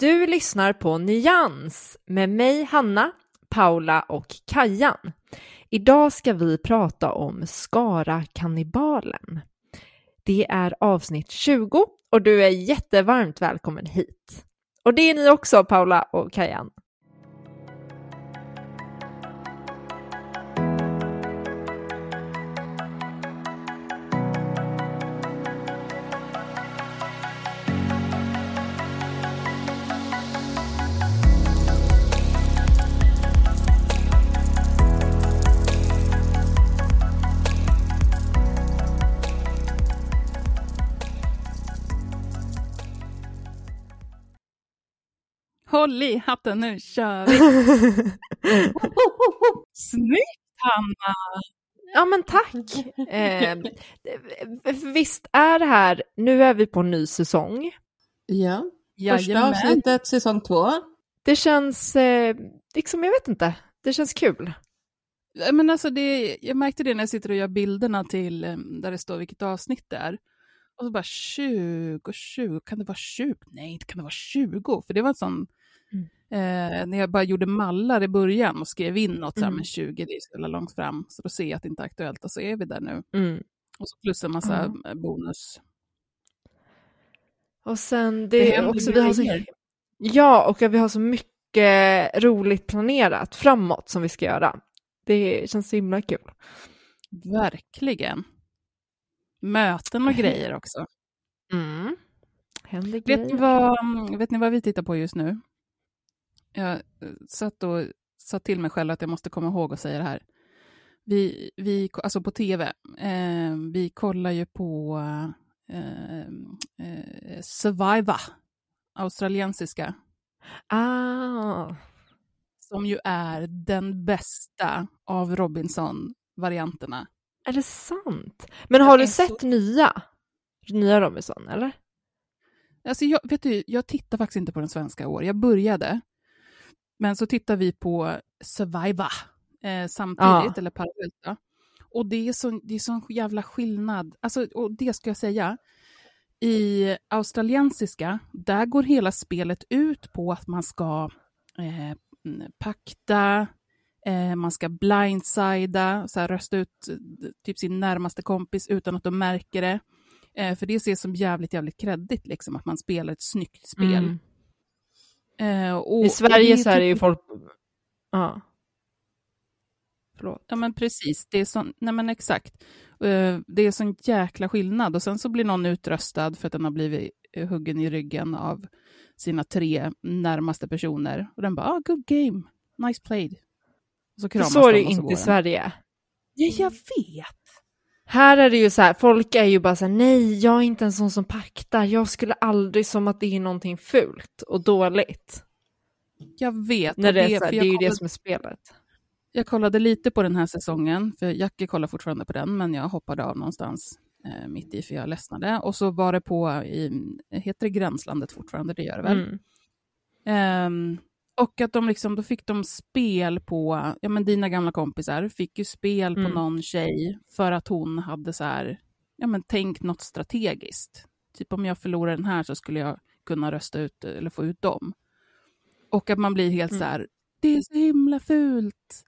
Du lyssnar på Nyans med mig Hanna, Paula och Kajan. Idag ska vi prata om Skara kannibalen. Det är avsnitt 20 och du är jättevarmt välkommen hit. Och det är ni också Paula och Kajan. Håll i hatten, nu kör vi! Snyggt Hanna! Ja men tack! Eh, visst är det här, nu är vi på en ny säsong. Ja, första Jajamän. avsnittet, säsong två. Det känns, eh, liksom jag vet inte, det känns kul. Ja, Men alltså det, jag märkte det när jag sitter och gör bilderna till eh, där det står vilket avsnitt det är. Och så bara 20, 20, kan det vara 20? Nej, inte kan det vara 20, för det var en sån... Eh, när jag bara gjorde mallar i början och skrev in något så här Mm. med 20, det är så långt fram, så då ser jag att det inte är aktuellt och så är vi där nu. Mm. Och så plus en massa eh, bonus. Och sen det, Det är också, vi har så, ja, och vi har så mycket roligt planerat framåt som vi ska göra. Det känns så himla kul. Verkligen. Möten och grejer också. Mm. Händer Vet grejer. ni, vad, vet ni vad vi tittar på just nu? Jag eh, satt och sa till mig själv att jag måste komma ihåg att säga det här. Vi, vi alltså på tv, eh, vi kollar ju på eh, eh, Survivor, australiensiska, Ah, som ju är den bästa av Robinson-varianterna. är det sant? Men har Det du är så- sett nya? Nya Robinson, eller? Alltså jag, vet du, jag tittar faktiskt inte på den svenska år. Jag började, men så tittar vi på Survivor eh, samtidigt, Ja. eller parallellt. Då. Och det är, så, det är sån jävla skillnad. Alltså, och det ska jag säga, i australiensiska, där går hela spelet ut på att man ska eh, pakta, eh, man ska blindsida, så här, rösta ut typ sin närmaste kompis utan att de märker det. Eh, för det ses som jävligt, jävligt kreddigt, liksom, att man spelar ett snyggt spel. Mm. Och, I Sverige så är det ju typ- folk... Ja. Förlåt. Ja men precis, det är sån, nej men exakt. Eh, det är sån jäkla skillnad och sen så blir någon utröstad för att den har blivit eh, huggen i ryggen av sina tre närmaste personer. Och den bara, ah, good game, nice played. Och så kramas så är det inte i. Sverige. Ja, jag vet. Här är det ju så här, folk är ju bara så här, nej, jag är inte en sån som paktar, jag skulle aldrig som att det är någonting fult och dåligt. Jag vet. När det, är så här, det är ju kollade- det som är spelet. Jag kollade lite på den här säsongen, för Jackie kollar fortfarande på den, men jag hoppade av någonstans eh, mitt i för jag ledsnade. Och så var det på, i, heter det Gränslandet fortfarande? Det gör det väl? Mm. Ehm, och att de liksom, då fick de spel på, ja men dina gamla kompisar fick ju spel på Mm. någon tjej för att hon hade så här, ja men tänkt något strategiskt. Typ om jag förlorar den här så skulle jag kunna rösta ut eller få ut dem. Och att man blir helt Mm. så här, det är så himla fult.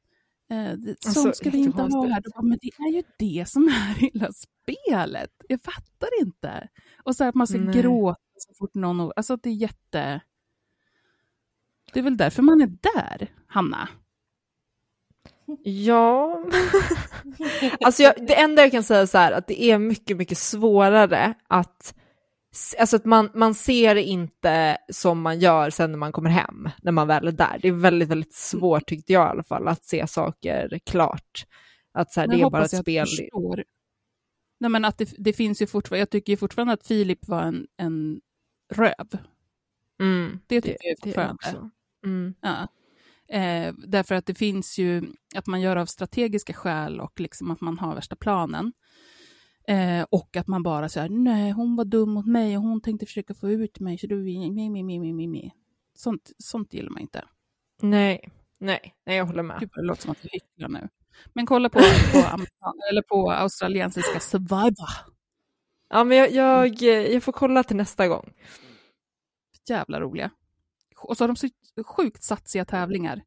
Eh, sånt alltså, ska vi inte ha här. Bara, men det är ju det som är hela spelet. Jag fattar inte. Och så att man ska Nej. gråta så fort någon... Alltså det är jätte... Det är väl därför man är där, Hanna? Ja, alltså jag, det enda jag kan säga så här att det är mycket, mycket svårare att Alltså att man, man ser inte som man gör sen när man kommer hem, när man väl är där. Det är väldigt, väldigt svårt tyckte jag i alla fall, att se saker klart. Att så här, det är bara ett spel. Nej men att det, det, finns ju fortfarande, jag tycker ju fortfarande att Filip var en, en röv. Mm, det tycker det, jag fortfarande. Mm. Ja. Eh, därför att det finns ju att man gör av strategiska skäl och liksom att man har värsta planen. Eh, och att man bara säger nej, hon var dum mot mig och hon tänkte försöka få ut mig, så då vi, mi, mi, mi, mi, mi. Sånt, sånt gillar man inte. Nej, nej, nej jag håller med. Gud, det låter som att jag hycklar nu. Men kolla på, på, eller på australiensiska Survivor. Ja, men jag, jag, jag får kolla till nästa gång. Jävla roliga. Och så har de så sjukt satsiga tävlingar.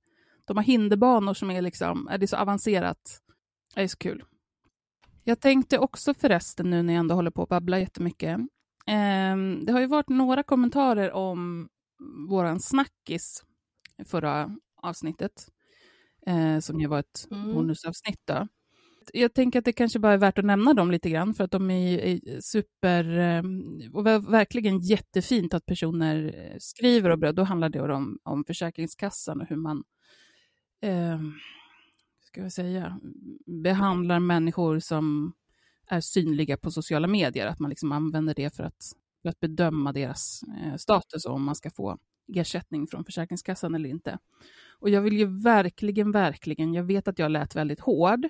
De har hinderbanor som är liksom, är det så avancerat. Det är så kul. Jag tänkte också förresten nu när jag ändå håller på att babbla jättemycket. Eh, det har ju varit några kommentarer om våran snackis förra avsnittet, eh, som ju var ett mm. bonusavsnitt. Då. Jag tänker att det kanske bara är värt att nämna dem lite grann, för att de är, är super... Ehm, och verkligen jättefint att personer eh, skriver och då handlar det om, om Försäkringskassan och hur man eh, ska jag säga, behandlar människor som är synliga på sociala medier, att man liksom använder det för att, för att bedöma deras eh, status och om man ska få ersättning från Försäkringskassan eller inte. Och jag vill ju verkligen, verkligen, jag vet att jag lät väldigt hård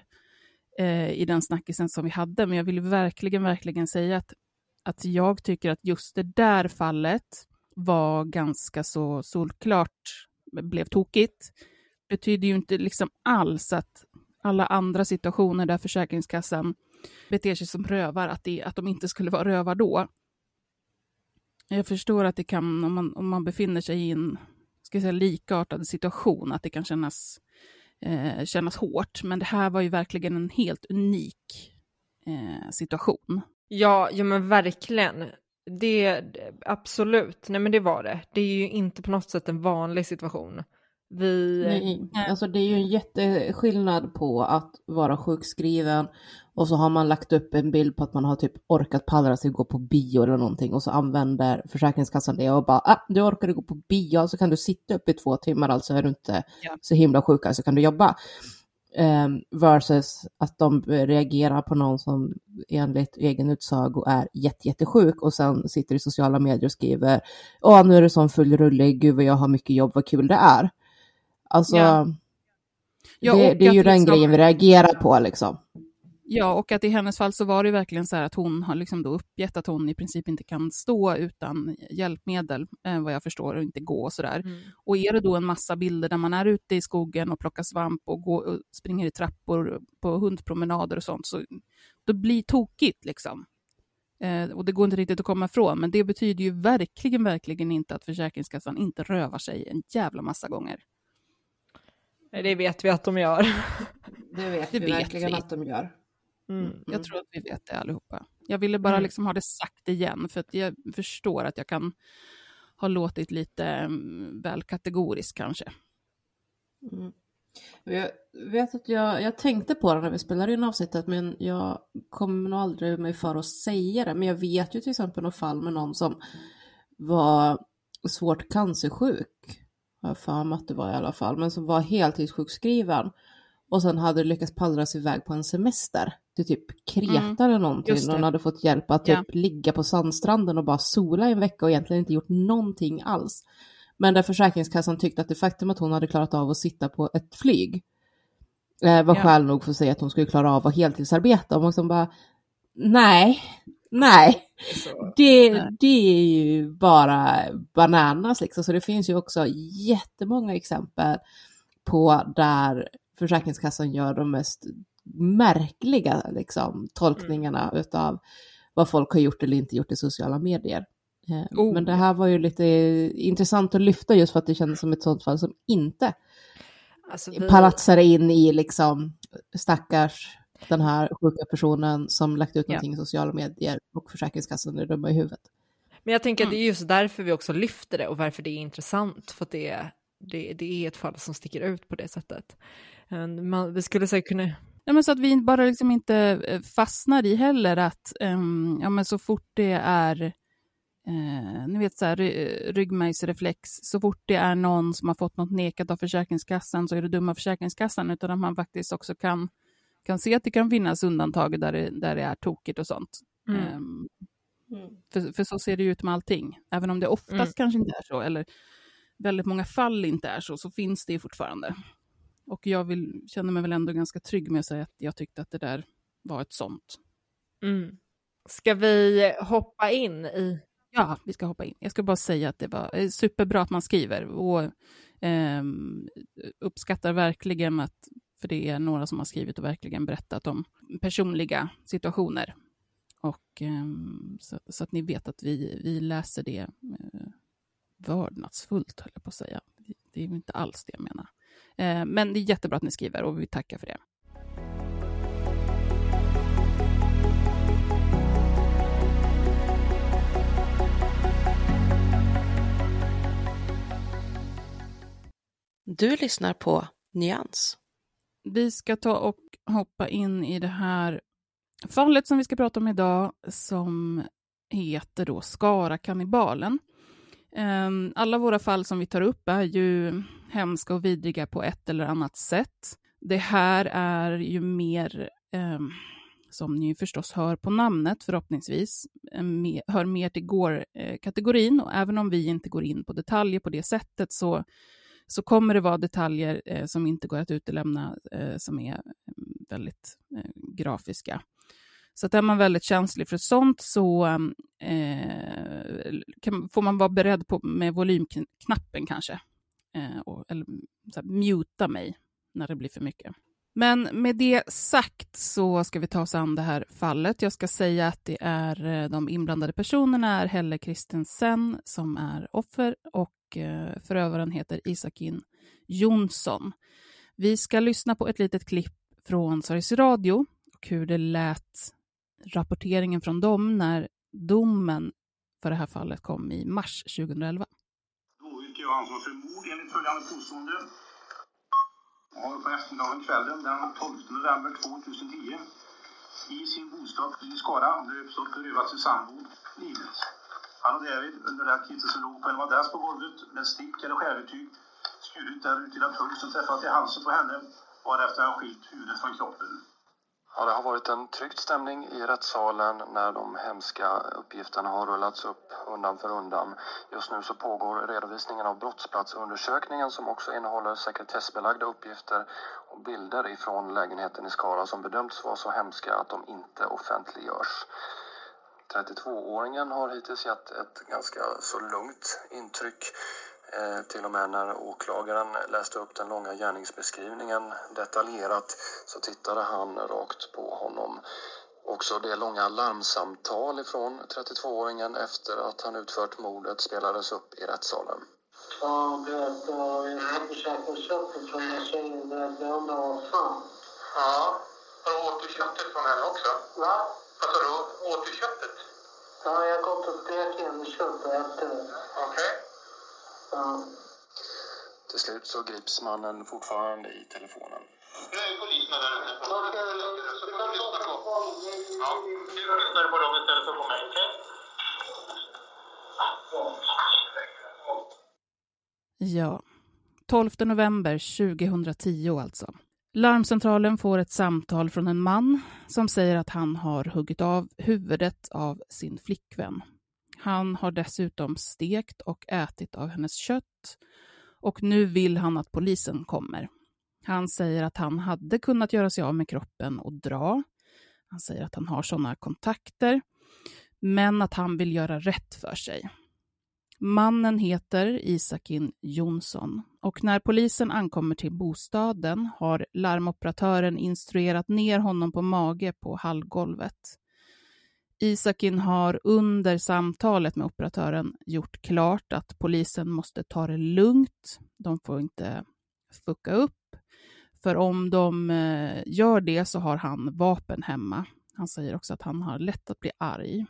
eh, i den snackisen som vi hade, men jag vill verkligen, verkligen säga att, att jag tycker att just det där fallet var ganska så solklart blev tokigt betyder ju inte liksom alls att alla andra situationer där Försäkringskassan beter sig som rövar, att, det, att de inte skulle vara rövar då. Jag förstår att det kan, om man, om man befinner sig i en ska säga, likartad situation, att det kan kännas, eh, kännas hårt. Men det här var ju verkligen en helt unik eh, situation. Ja, ja men verkligen. Det, absolut, nej men det var det. Det är ju inte på något sätt en vanlig situation. Vi... Nej, alltså det är ju en jätteskillnad på att vara sjukskriven och så har man lagt upp en bild på att man har typ orkat pallra sig gå på bio eller någonting och så använder Försäkringskassan det och bara ah, du orkade gå på bio så kan du sitta upp i två timmar alltså är du inte ja. så himla sjuk så alltså kan du jobba. Um, versus att de reagerar på någon som enligt egen utsago är jätte, jättesjuk och sen sitter i sociala medier och skriver åh nu är det sån full rulle, gud vad jag har mycket jobb, vad kul det är. Alltså. Ja, det, det, är ju den liksom, grejen vi reagerar på liksom. Ja, och att i hennes fall så var det verkligen så här att hon har liksom då uppgett att hon i princip inte kan stå utan hjälpmedel, eh, vad jag förstår, och inte gå och sådär. Mm. Och är det då en massa bilder där man är ute i skogen och plockar svamp och, går, och springer i trappor på hundpromenader och sånt, så då blir tokigt liksom. Eh, och det går inte riktigt att komma ifrån, men det betyder ju verkligen, verkligen inte att Försäkringskassan inte rövar sig en jävla massa gånger. Det vet vi att de gör. Det vet det vi vet verkligen vi. att de gör. Mm. Mm. Jag tror att vi vet det allihopa. Jag ville bara mm. liksom ha det sagt igen, för att jag förstår att jag kan ha låtit lite mm, väl kategorisk kanske. Mm. Jag vet att jag, jag tänkte på det när vi spelade in avsnittet, men jag kommer nog aldrig mig för att säga det. Men jag vet ju till exempel något fall med någon som var svårt cancersjuk har jag för mig att det var i alla fall, men som var heltidssjukskriven och sen hade lyckats pallra sig iväg på en semester till typ Kreta mm, eller någonting. Hon hade fått hjälp att typ ja. ligga på sandstranden och bara sola en vecka och egentligen inte gjort någonting alls. Men där Försäkringskassan tyckte att det faktum att hon hade klarat av att sitta på ett flyg eh, var ja. skäl nog för att säga att hon skulle klara av att heltidsarbeta. Och man som bara, nej, Nej, det, det är ju bara bananas liksom. Så det finns ju också jättemånga exempel på där Försäkringskassan gör de mest märkliga liksom, tolkningarna mm. utav vad folk har gjort eller inte gjort i sociala medier. Eh, oh. Men det här var ju lite intressant att lyfta just för att det kändes som ett sånt fall som inte Alltså, vi... palatsar in i liksom stackars den här sjuka personen som lagt ut någonting ja. i sociala medier och Försäkringskassan är dumma i huvudet. Men jag tänker att det är just därför vi också lyfter det och varför det är intressant, för att det är, det, det är ett fall som sticker ut på det sättet. Man, vi skulle säkert kunna... Ja, men så att vi bara liksom inte eh, fastnar i heller att um, ja, men så fort det är eh, ni vet så här, ryggmärgsreflex, så fort det är någon som har fått något nekat av Försäkringskassan så är det dumma Försäkringskassan, utan att man faktiskt också kan, kan se att det kan finnas undantag där det, där det är tokigt och sånt. Mm. Um, mm. För, för så ser det ut med allting, även om det oftast mm. kanske inte är så, eller väldigt många fall inte är så, så finns det fortfarande. Och jag vill, känner mig väl ändå ganska trygg med att säga att jag tyckte att det där var ett sånt. Mm. Ska vi hoppa in i... Ja, vi ska hoppa in. Jag ska bara säga att det var eh, superbra att man skriver och eh, uppskattar verkligen att, för det är några som har skrivit och verkligen berättat om personliga situationer. Och eh, så, så, att ni vet att vi, vi läser det eh, vördnadsfullt, höll jag på att säga. Det är inte alls det jag menar. Eh, men det är jättebra att ni skriver och vi tackar för det. Du lyssnar på Nyans. Vi ska ta och hoppa in i det här fallet som vi ska prata om idag som heter då Skara-kannibalen. Ehm, Ehm, alla våra fall som vi tar upp är ju hemska och vidriga på ett eller annat sätt. Det här är ju mer, ehm, som ni förstås hör på namnet förhoppningsvis, ehm, hör mer till går-kategorin och även om vi inte går in på detaljer på det sättet så, så kommer det vara detaljer eh, som inte går att utelämna eh, som är väldigt eh, grafiska. Så att är man väldigt känslig för sånt så mm, eh, kan, får man vara beredd på, med volymknappen kanske. Eh, och, eller så här, muta mig när det blir för mycket. Men med det sagt så ska vi ta oss an det här fallet. Jag ska säga att det är eh, de inblandade personerna är Helle Kristensen som är offer och eh, förövaren heter Isakin Jonsson. Vi ska lyssna på ett litet klipp från Sveriges Radio och hur det lät rapporteringen från dem när domen för det här fallet kom i mars 2011. Då yrkar jag ansvar för mord enligt följande påstående. Har på eftermiddagen kvällen den 12 november 2010 i sin bostad i Skara löpt och berövat sin sambo livet. Han har därvid under den tiden som låg på en madrass på golvet med stick eller skärvertyg skurit där ut till en punkt som träffat i halsen på henne varefter han skilt huvudet från kroppen. Ja, det har varit en tryckt stämning i rättssalen när de hemska uppgifterna har rullats upp undan för undan. Just nu så pågår redovisningen av brottsplatsundersökningen som också innehåller sekretessbelagda uppgifter och bilder ifrån lägenheten i Skara som bedömts vara så hemska att de inte offentliggörs. 32-åringen har hittills gett ett ganska så lugnt intryck till och med när åklagaren läste upp den långa gärningsbeskrivningen detaljerat så tittade han rakt på honom. Också det långa larmsamtal ifrån 32-åringen efter att han utfört mordet spelades upp i rättssalen. Ja, jag hade käkat köttet från den tjejen. Jag undrar vad fan. Ja, har du åt köttet från henne också? Va? Vad sa du? Åt du köttet? Ja, jag har gått och stekt in och ätit det. Okej. Okay. Till slut så grips mannen fortfarande i telefonen. Nu är poliserna där ute. Så får du lyssna på... Ja, du lyssnar på dem istället för på mig, okej? Ja, 12 november 2010 alltså. Larmcentralen får ett samtal från en man som säger att han har huggit av huvudet av sin flickvän han har dessutom stekt och ätit av hennes kött och nu vill han att polisen kommer. Han säger att han hade kunnat göra sig av med kroppen och dra. Han säger att han har sådana kontakter, men att han vill göra rätt för sig. Mannen heter Isakin Jonsson och när polisen ankommer till bostaden har larmoperatören instruerat ner honom på mage på hallgolvet. Isakin har under samtalet med operatören gjort klart att polisen måste ta det lugnt. De får inte fucka upp. För om de eh, gör det så har han vapen hemma. Han säger också att han har lätt att bli arg.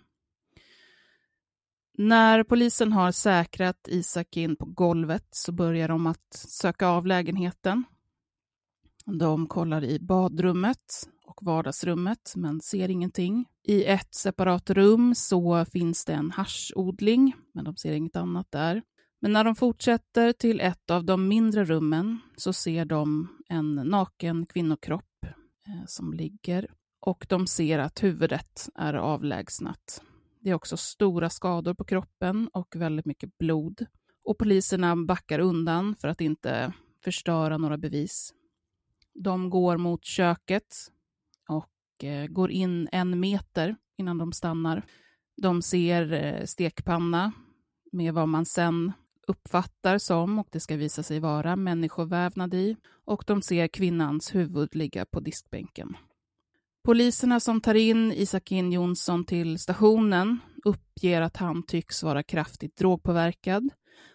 När polisen har säkrat Isak in på golvet så börjar de att söka av lägenheten. De kollar i badrummet och vardagsrummet men ser ingenting. I ett separat rum så finns det en haschodling men de ser inget annat där. Men när de fortsätter till ett av de mindre rummen så ser de en naken kvinnokropp eh, som ligger och de ser att huvudet är avlägsnat. Det är också stora skador på kroppen och väldigt mycket blod. Och poliserna backar undan för att inte förstöra några bevis. De går mot köket Eh, går in en meter innan de stannar. De ser eh, stekpanna med vad man sen uppfattar som, och det ska visa sig vara, människovävnad i och de ser kvinnans huvud ligga på diskbänken. Poliserna som tar in Isakin Jonsson till stationen uppger att han tycks vara kraftigt drogpåverkad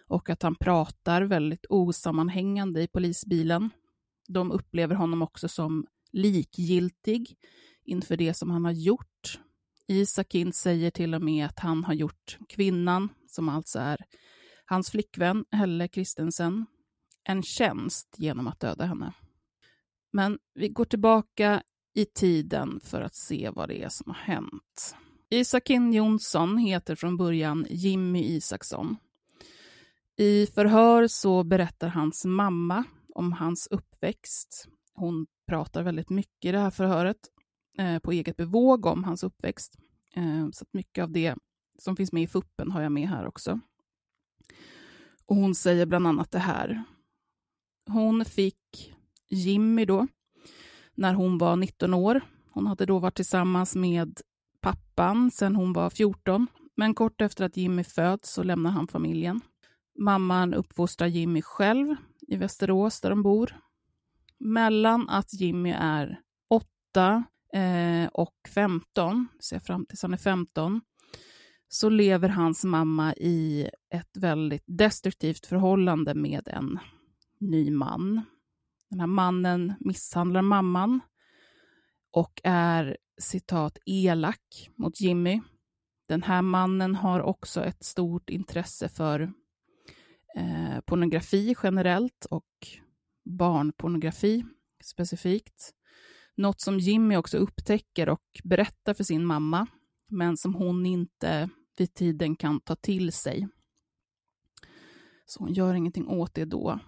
och att han pratar väldigt osammanhängande i polisbilen. De upplever honom också som likgiltig inför det som han har gjort. Isakin säger till och med att han har gjort kvinnan, som alltså är hans flickvän Helle Kristensen, en tjänst genom att döda henne. Men vi går tillbaka i tiden för att se vad det är som har hänt. Isakin Jonsson heter från början Jimmy Isaksson. I förhör så berättar hans mamma om hans uppväxt. Hon pratar väldigt mycket i det här förhöret Eh, på eget bevåg om hans uppväxt. Eh, så mycket av det som finns med i fuppen har jag med här också. Och hon säger bland annat det här. Hon fick Jimmy då, när hon var 19 år. Hon hade då varit tillsammans med pappan sedan hon var 14. Men kort efter att Jimmy föds så lämnar han familjen. Mamman uppfostrar Jimmy själv i Västerås där de bor. Mellan att Jimmy är 8 eh, och 15, ser fram tills han är 15, så lever hans mamma i ett väldigt destruktivt förhållande med en ny man. Den här mannen misshandlar mamman och är citat elak mot Jimmy. Den här mannen har också ett stort intresse för eh, pornografi generellt och barnpornografi specifikt. Något som Jimmy också upptäcker och berättar för sin mamma, men som hon inte vid tiden kan ta till sig. Så hon gör ingenting åt det då.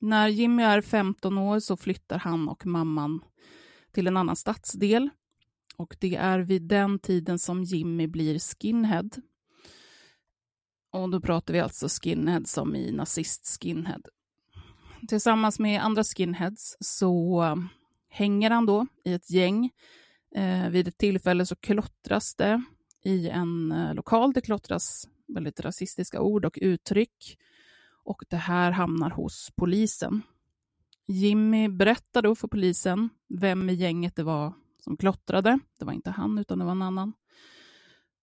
När Jimmy är 15 år så flyttar han och mamman till en annan stadsdel. Och det är vid den tiden som Jimmy blir skinhead. Och då pratar vi alltså skinhead som i nazist-skinhead. Tillsammans med andra skinheads så hänger han då i ett gäng. Eh, vid ett tillfälle så klottras det i en eh, lokal. Det klottras väldigt rasistiska ord och uttryck och det här hamnar hos polisen. Jimmy berättar då för polisen vem i gänget det var som klottrade. Det var inte han, utan det var en annan.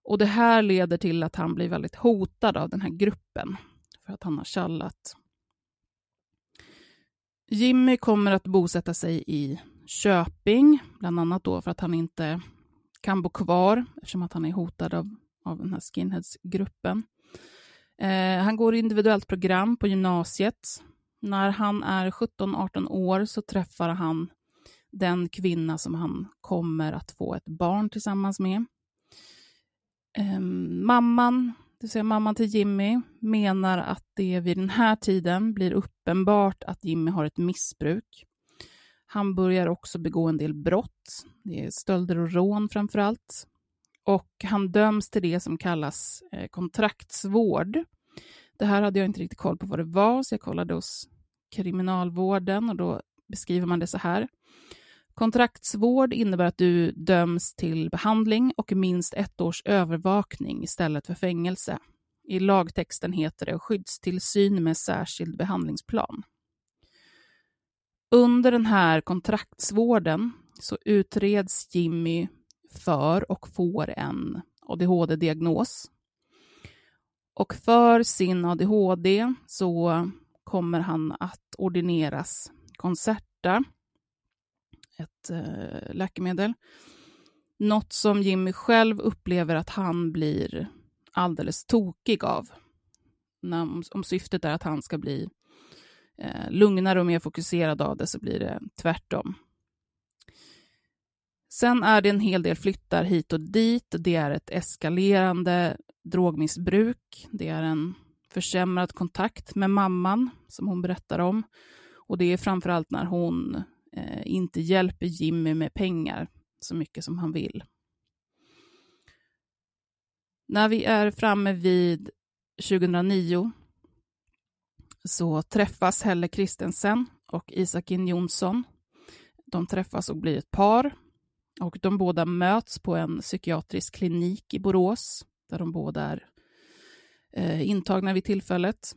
Och Det här leder till att han blir väldigt hotad av den här gruppen för att han har tjallat. Jimmy kommer att bosätta sig i Köping, bland annat då för att han inte kan bo kvar eftersom att han är hotad av, av den här skinheadsgruppen. Eh, han går individuellt program på gymnasiet. När han är 17-18 år så träffar han den kvinna som han kommer att få ett barn tillsammans med. Eh, mamman, det vill säga mamman till Jimmy, menar att det vid den här tiden blir uppenbart att Jimmy har ett missbruk. Han börjar också begå en del brott. Det är stölder och rån framför allt. Och han döms till det som kallas eh, kontraktsvård. Det här hade jag inte riktigt koll på vad det var, så jag kollade hos kriminalvården och då beskriver man det så här. Kontraktsvård innebär att du döms till behandling och minst ett års övervakning istället för fängelse. I lagtexten heter det skyddstillsyn med särskild behandlingsplan. Under den här kontraktsvården så utreds Jimmy för och får en ADHD-diagnos. Och för sin ADHD så kommer han att ordineras Concerta ett eh, läkemedel. Något som Jimmy själv upplever att han blir alldeles tokig av. När, om, om syftet är att han ska bli eh, lugnare och mer fokuserad av det så blir det tvärtom. Sen är det en hel del flyttar hit och dit. Det är ett eskalerande drogmissbruk. Det är en försämrad kontakt med mamman, som hon berättar om. Och det är framförallt när hon eh, inte hjälper Jimmy med pengar så mycket som han vill. När vi är framme vid 2009 så träffas Helle Kristensen och Isakin Jonsson. De träffas och blir ett par. Och de båda möts på en psykiatrisk klinik i Borås, där de båda är eh, intagna vid tillfället.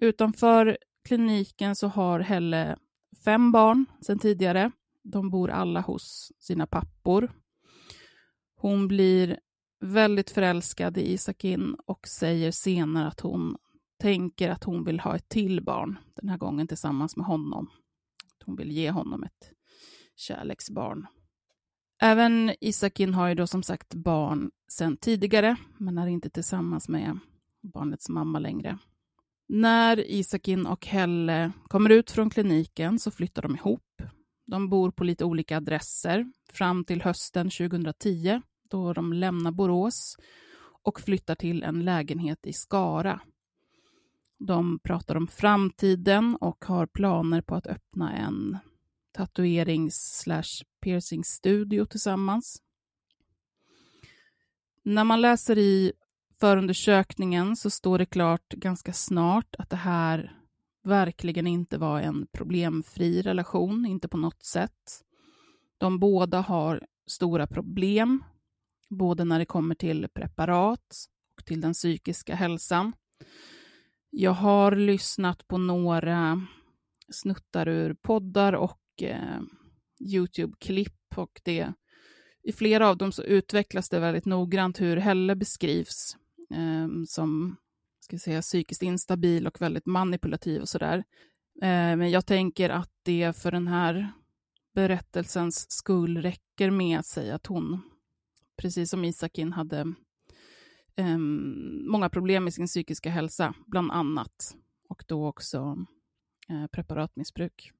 Utanför kliniken så har Helle fem barn sedan tidigare. De bor alla hos sina pappor. Hon blir väldigt förälskad i Isakin och säger senare att hon tänker att hon vill ha ett till barn, den här gången tillsammans med honom. Hon vill ge honom ett kärleksbarn. Även Isakin har ju då som sagt barn sedan tidigare, men är inte tillsammans med barnets mamma längre. När Isakin och Helle kommer ut från kliniken så flyttar de ihop. De bor på lite olika adresser fram till hösten 2010 då de lämnar Borås och flyttar till en lägenhet i Skara. De pratar om framtiden och har planer på att öppna en tatuerings slash piercingstudio tillsammans. När man läser i förundersökningen så står det klart ganska snart att det här verkligen inte var en problemfri relation, inte på något sätt. De båda har stora problem, både när det kommer till preparat och till den psykiska hälsan. Jag har lyssnat på några snuttar ur poddar och eh, Youtube-klipp och det i flera av dem så utvecklas det väldigt noggrant hur Helle beskrivs eh, som ska säga, psykiskt instabil och väldigt manipulativ och sådär. Eh, men jag tänker att det för den här berättelsens skull räcker med att säga att hon, precis som Isakin, hade eh, många problem med sin psykiska hälsa, bland annat, och då också eh, preparatmissbruk.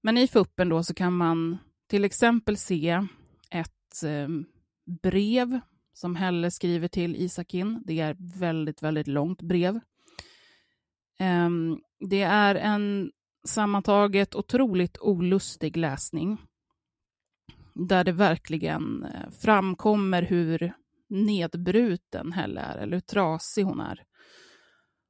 Men i FUPen då så kan man till exempel se ett eh, brev som Helle skriver till Isakin. Det är väldigt, väldigt långt brev. Eh, det är en sammantaget otroligt olustig läsning där det verkligen eh, framkommer hur nedbruten Helle är, eller hur trasig hon är.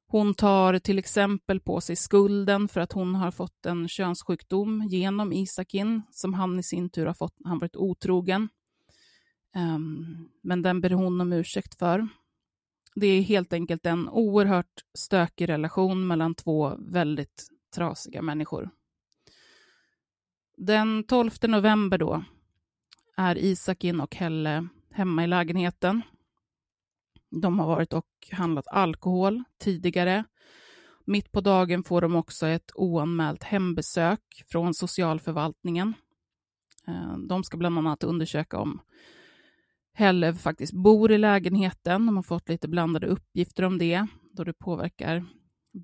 Hon tar till exempel på sig skulden för att hon har fått en könssjukdom genom Isakin, som han i sin tur har fått när han varit otrogen. Um, men den ber hon om ursäkt för. Det är helt enkelt en oerhört stökig relation mellan två väldigt trasiga människor. Den 12 november då är Isakin och Helle hemma i lägenheten de har varit och handlat alkohol tidigare. Mitt på dagen får de också ett oanmält hembesök från socialförvaltningen. Eh, de ska bland annat undersöka om Helle faktiskt bor i lägenheten. De har fått lite blandade uppgifter om det, då det påverkar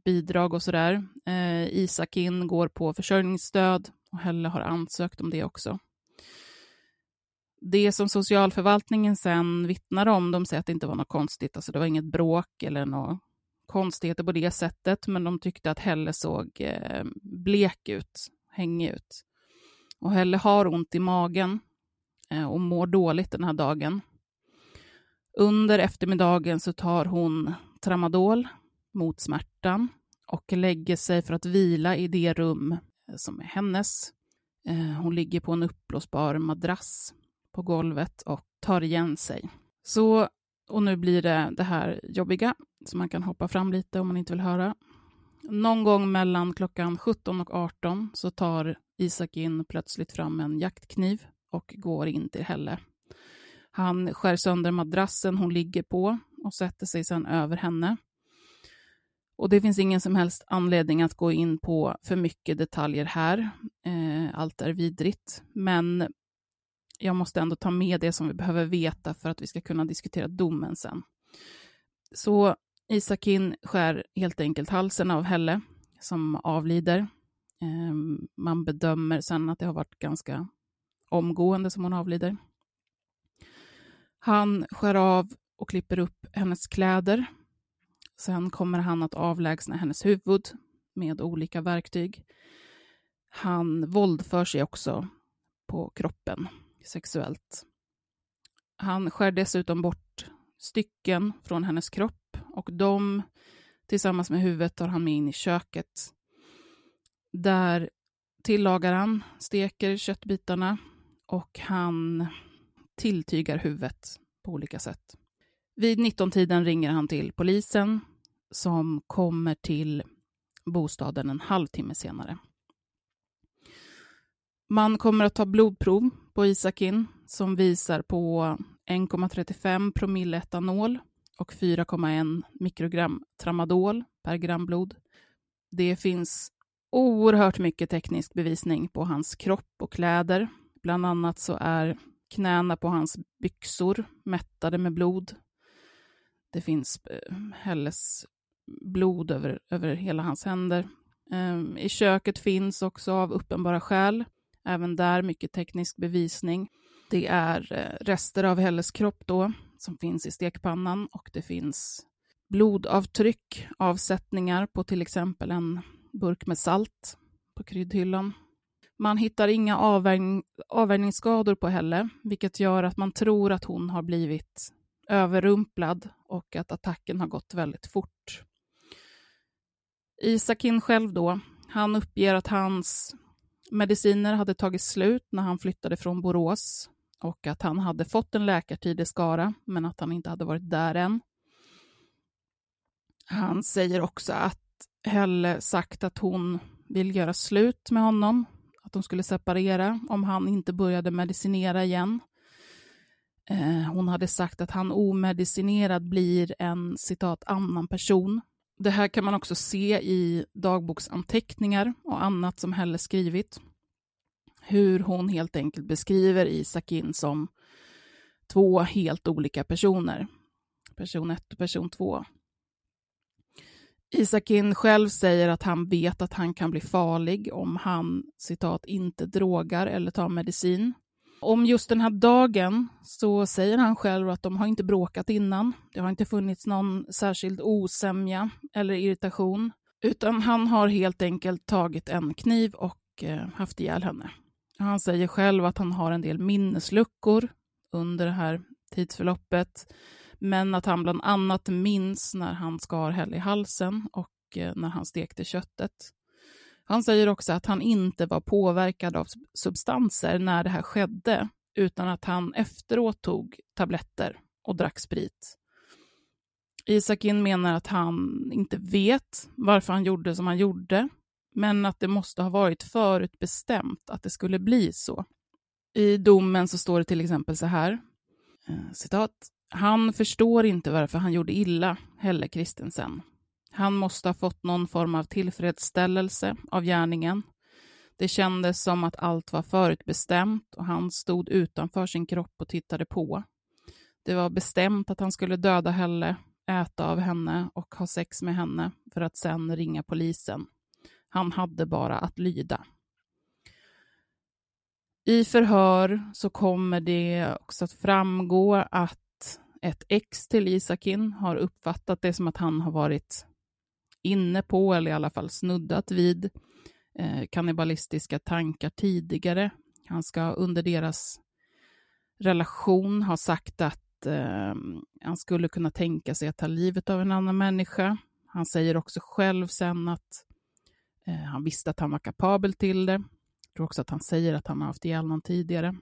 bidrag och sådär. Eh, Isakin går på försörjningsstöd och Helle har ansökt om det också. Det som socialförvaltningen sen vittnar om, de säger att det inte var något konstigt, alltså det var inget bråk eller något konstigheter på det sättet, men de tyckte att Helle såg eh, blek ut, hängig ut. Och Helle har ont i magen eh, och mår dåligt den här dagen. Under eftermiddagen så tar hon tramadol mot smärtan och lägger sig för att vila i det rum eh, som är hennes. Hon ligger på en uppblåsbar madrass på golvet och tar igen sig. Så, och nu blir det det här jobbiga, så man kan hoppa fram lite om man inte vill höra. Någon gång mellan klockan 17 och 18 så tar Isak in plötsligt fram en jaktkniv och går in till Helle. Han skär sönder madrassen hon ligger på och sätter sig sedan över henne. Och det finns ingen som helst anledning att gå in på för mycket detaljer här. Eh, allt är vidrigt. Men jag måste ändå ta med det som vi behöver veta för att vi ska kunna diskutera domen sen. Så Isakin skär helt enkelt halsen av Helle som avlider. Ehm, man bedömer sen att det har varit ganska omgående som hon avlider. Han skär av och klipper upp hennes kläder. Sen kommer han att avlägsna hennes huvud med olika verktyg. Han våldför sig också på kroppen sexuellt. Han skär dessutom bort stycken från hennes kropp och de tillsammans med huvudet tar han med in i köket. Där tillagar han, steker köttbitarna och han tilltygar huvudet på olika sätt. Vid 19-tiden ringer han till polisen som kommer till bostaden en halvtimme senare. Man kommer att ta blodprov på Isakin som visar på 1,35 promille etanol och 4,1 mikrogram tramadol per gram blod. Det finns oerhört mycket teknisk bevisning på hans kropp och kläder. Bland annat så är knäna på hans byxor mättade med blod. Det finns eh, Helles blod över, över hela hans händer. Ehm, I köket finns också av uppenbara skäl, även där mycket teknisk bevisning. Det är eh, rester av Helles kropp då, som finns i stekpannan och det finns blodavtryck, avsättningar på till exempel en burk med salt på kryddhyllan. Man hittar inga avvärjning, avvärjningsskador på Helle, vilket gör att man tror att hon har blivit överrumplad och att attacken har gått väldigt fort. Isakin själv då, han uppger att hans mediciner hade tagit slut när han flyttade från Borås och att han hade fått en läkartid i Skara, men att han inte hade varit där än. Han säger också att Helle sagt att hon vill göra slut med honom, att de skulle separera om han inte började medicinera igen. Eh, hon hade sagt att han omedicinerad blir en citat annan person. Det här kan man också se i dagboksanteckningar och annat som Helle skrivit. Hur hon helt enkelt beskriver Isakin som två helt olika personer. Person 1 och person 2. Isakin själv säger att han vet att han kan bli farlig om han citat inte drogar eller tar medicin. Om just den här dagen så säger han själv att de har inte bråkat innan. Det har inte funnits någon särskild osämja eller irritation, utan han har helt enkelt tagit en kniv och eh, haft ihjäl henne. Han säger själv att han har en del minnesluckor under det här tidsförloppet, men att han bland annat minns när han skar Helle i halsen och eh, när han stekte köttet. Han säger också att han inte var påverkad av substanser när det här skedde, utan att han efteråt tog tabletter och drack sprit. Isakin menar att han inte vet varför han gjorde som han gjorde, men att det måste ha varit förutbestämt att det skulle bli så. I domen så står det till exempel så här, eh, citat, han förstår inte varför han gjorde illa Helle Kristensen. Han måste ha fått någon form av tillfredsställelse av gärningen. Det kändes som att allt var förutbestämt och han stod utanför sin kropp och tittade på. Det var bestämt att han skulle döda Helle, äta av henne och ha sex med henne för att sen ringa polisen. Han hade bara att lyda. I förhör så kommer det också att framgå att ett ex till Isakin har uppfattat det som att han har varit inne på, eller i alla fall snuddat vid, eh, kannibalistiska tankar tidigare. Han ska under deras relation ha sagt att eh, han skulle kunna tänka sig att ta livet av en annan människa. Han säger också själv sen att eh, han visste att han var kapabel till det. Jag tror också att han säger att han har haft ihjäl någon tidigare.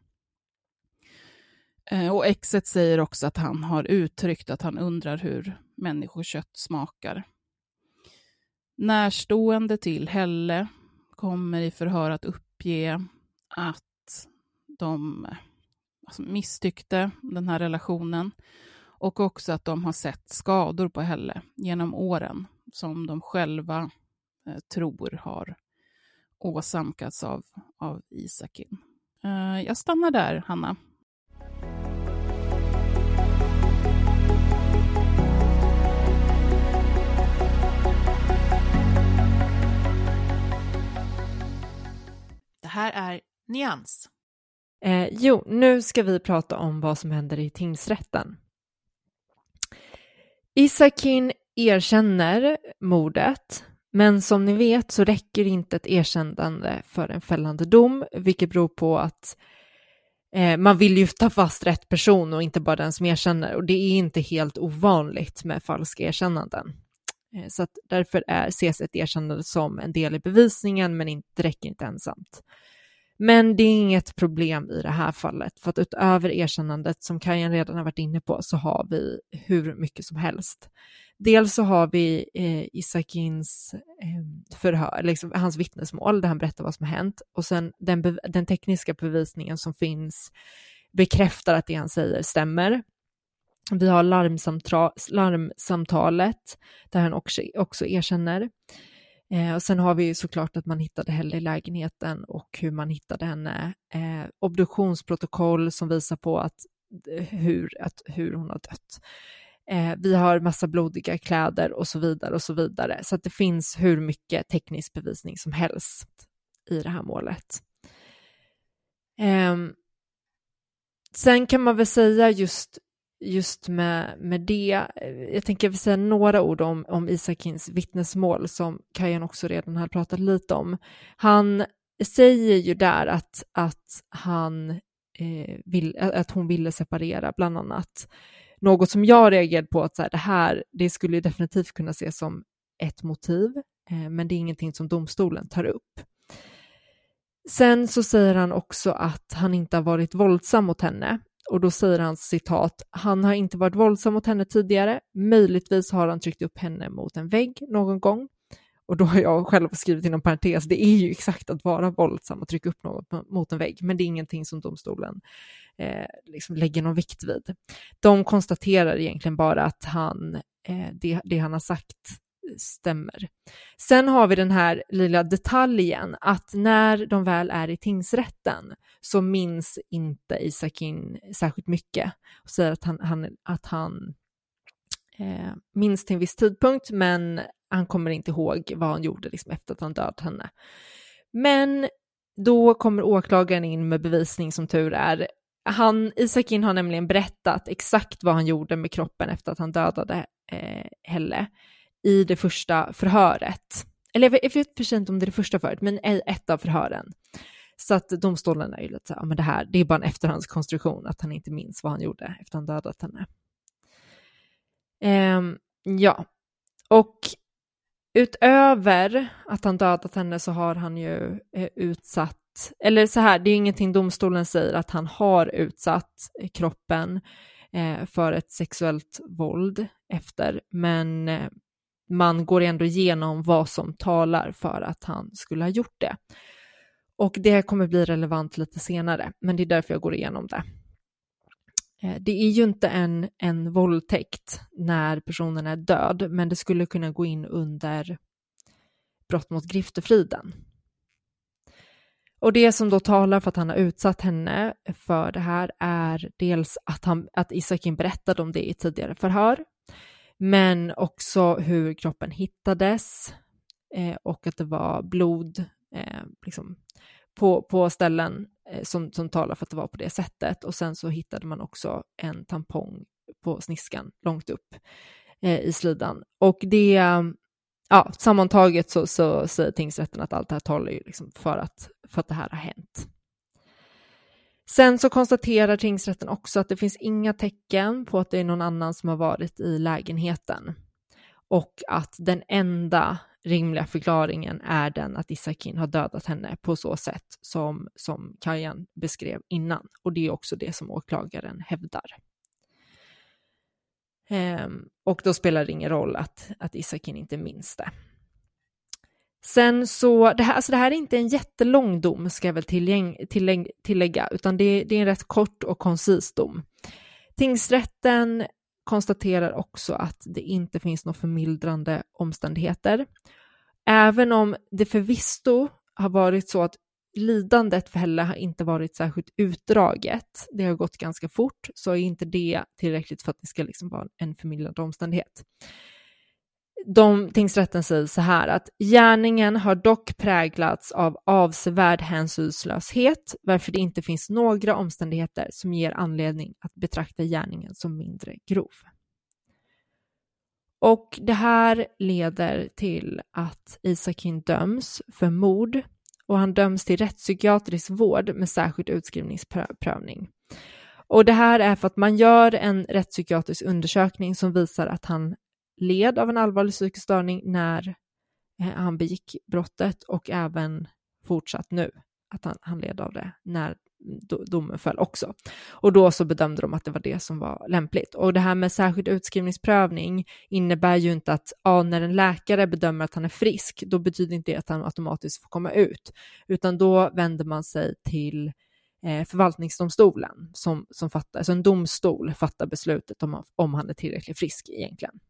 Eh, och exet säger också att han har uttryckt att han undrar hur människokött smakar. Närstående till Helle kommer i förhör att uppge att de alltså, misstyckte den här relationen och också att de har sett skador på Helle genom åren som de själva eh, tror har åsamkats av, av Isakin. Eh, jag stannar där, Hanna. Nyans. Eh, jo, nu ska vi prata om vad som händer i tingsrätten. Isakin erkänner mordet, men som ni vet så räcker inte ett erkännande för en fällande dom, vilket beror på att eh, man vill ju ta fast rätt person och inte bara den som erkänner, och det är inte helt ovanligt med falska erkännanden. Eh, så att därför är, ses ett erkännande som en del i bevisningen, men inte, det räcker inte ensamt. Men det är inget problem i det här fallet, för att utöver erkännandet som Kajan redan har varit inne på så har vi hur mycket som helst. Dels så har vi eh, Isakins eh, förhör, liksom hans vittnesmål där han berättar vad som har hänt och sen den, den tekniska bevisningen som finns bekräftar att det han säger stämmer. Vi har larmsamtalet där han också, också erkänner. Eh, och sen har vi såklart att man hittade Helle i lägenheten och hur man hittade henne. Eh, obduktionsprotokoll som visar på att eh, hur, att, hur hon har dött. Eh, vi har massa blodiga kläder och så vidare och så vidare. Så att det finns hur mycket teknisk bevisning som helst i det här målet. Eh, sen kan man väl säga just just med, med det. Jag tänker säga några ord om, om Isakins vittnesmål som Kajan också redan har pratat lite om. Han säger ju där att, att, han, eh, vill, att hon ville separera bland annat. Något som jag reagerade på att så här, det här det skulle definitivt kunna ses som ett motiv, eh, men det är ingenting som domstolen tar upp. Sen så säger han också att han inte har varit våldsam mot henne och då säger han citat, han har inte varit våldsam mot henne tidigare, möjligtvis har han tryckt upp henne mot en vägg någon gång. Och då har jag själv skrivit inom parentes, det är ju exakt att vara våldsam och trycka upp något mot en vägg, men det är ingenting som domstolen eh, liksom lägger någon vikt vid. De konstaterar egentligen bara att han, eh, det, det han har sagt stämmer. Sen har vi den här lilla detaljen att när de väl är i tingsrätten så minns inte Isakin särskilt mycket och säger att han, han att han eh, minns till en viss tidpunkt men han kommer inte ihåg vad han gjorde liksom, efter att han dödat henne. Men då kommer åklagaren in med bevisning som tur är. Han, Isakin har nämligen berättat exakt vad han gjorde med kroppen efter att han dödade eh, Helle i det första förhöret. Eller jag vet för sig inte om det är det första förhöret, men ett av förhören. Så att domstolen är ju lite så här, men det här, det är bara en efterhandskonstruktion, att han inte minns vad han gjorde efter att han dödat henne. Um, ja, och utöver att han dödat henne så har han ju eh, utsatt, eller så här, det är ingenting domstolen säger att han har utsatt kroppen eh, för ett sexuellt våld efter, men eh, man går ändå igenom vad som talar för att han skulle ha gjort det. Och det kommer bli relevant lite senare, men det är därför jag går igenom det. Eh, det är ju inte en, en våldtäkt när personen är död, men det skulle kunna gå in under brott mot griftefriden. Och det som då talar för att han har utsatt henne för det här är dels att, han, att Isakin berättade om det i tidigare förhör, men också hur kroppen hittades eh, och att det var blod eh, liksom, på, på ställen eh, som, som talar för att det var på det sättet. Och sen så hittade man också en tampong på sniskan långt upp eh, i slidan. Och det, ja, sammantaget så, så säger tingsrätten att allt det här talar ju liksom för, att, för att det här har hänt. Sen så konstaterar tingsrätten också att det finns inga tecken på att det är någon annan som har varit i lägenheten och att den enda rimliga förklaringen är den att Isakin har dödat henne på så sätt som, som Kajan beskrev innan. Och det är också det som åklagaren hävdar. Ehm, och då spelar det ingen roll att, att Isakin inte minns det. Sen så, det här, alltså det här är inte en jättelång dom ska jag väl tillägg, tillägg, tillägga, utan det, det, är en rätt kort och koncis dom. Tingsrätten konstaterar också att det inte finns några förmildrande omständigheter. Även om det förvisso har varit så att lidandet för Helle har inte varit särskilt utdraget, det har gått ganska fort, så är inte det tillräckligt för att det ska liksom vara en förmildrande omständighet. De, tingsrätten säger så här att gärningen har dock präglats av avsevärd hänsynslöshet, varför det inte finns några omständigheter som ger anledning att betrakta gärningen som mindre grov. Och det här leder till att Isakin döms för mord och han döms till rättspsykiatrisk vård med särskild utskrivningsprövning. Och det här är för att man gör en rättspsykiatrisk undersökning som visar att han led av en allvarlig psykisk störning när eh, han begick brottet och även fortsatt nu att han, han led av det när domen föll också. Och då så bedömde de att det var det som var lämpligt. Och det här med särskild utskrivningsprövning innebär ju inte att ja, när en läkare bedömer att han är frisk, då betyder inte det att han automatiskt får komma ut, utan då vänder man sig till eh, förvaltningsdomstolen som, som fattar, alltså en domstol fattar beslutet om, om han är tillräckligt frisk egentligen.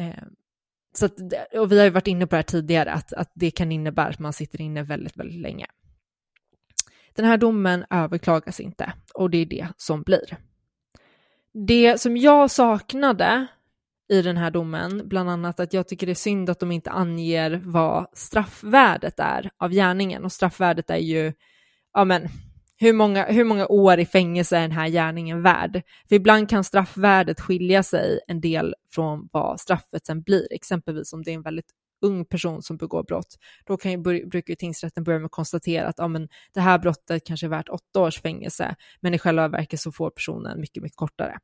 Eh, så att, och vi har ju varit inne på det här tidigare, att, att det kan innebära att man sitter inne väldigt, väldigt länge. Den här domen överklagas inte och det är det som blir. Det som jag saknade i den här domen, bland annat att jag tycker det är synd att de inte anger vad straffvärdet är av gärningen och straffvärdet är ju, ja men, hur många, hur många år i fängelse är den här gärningen värd? För ibland kan straffvärdet skilja sig en del från vad straffet sen blir, exempelvis om det är en väldigt ung person som begår brott, då kan ju, brukar ju tingsrätten börja med att konstatera att ja, men det här brottet kanske är värt åtta års fängelse, men i själva verket så får personen mycket, mycket kortare.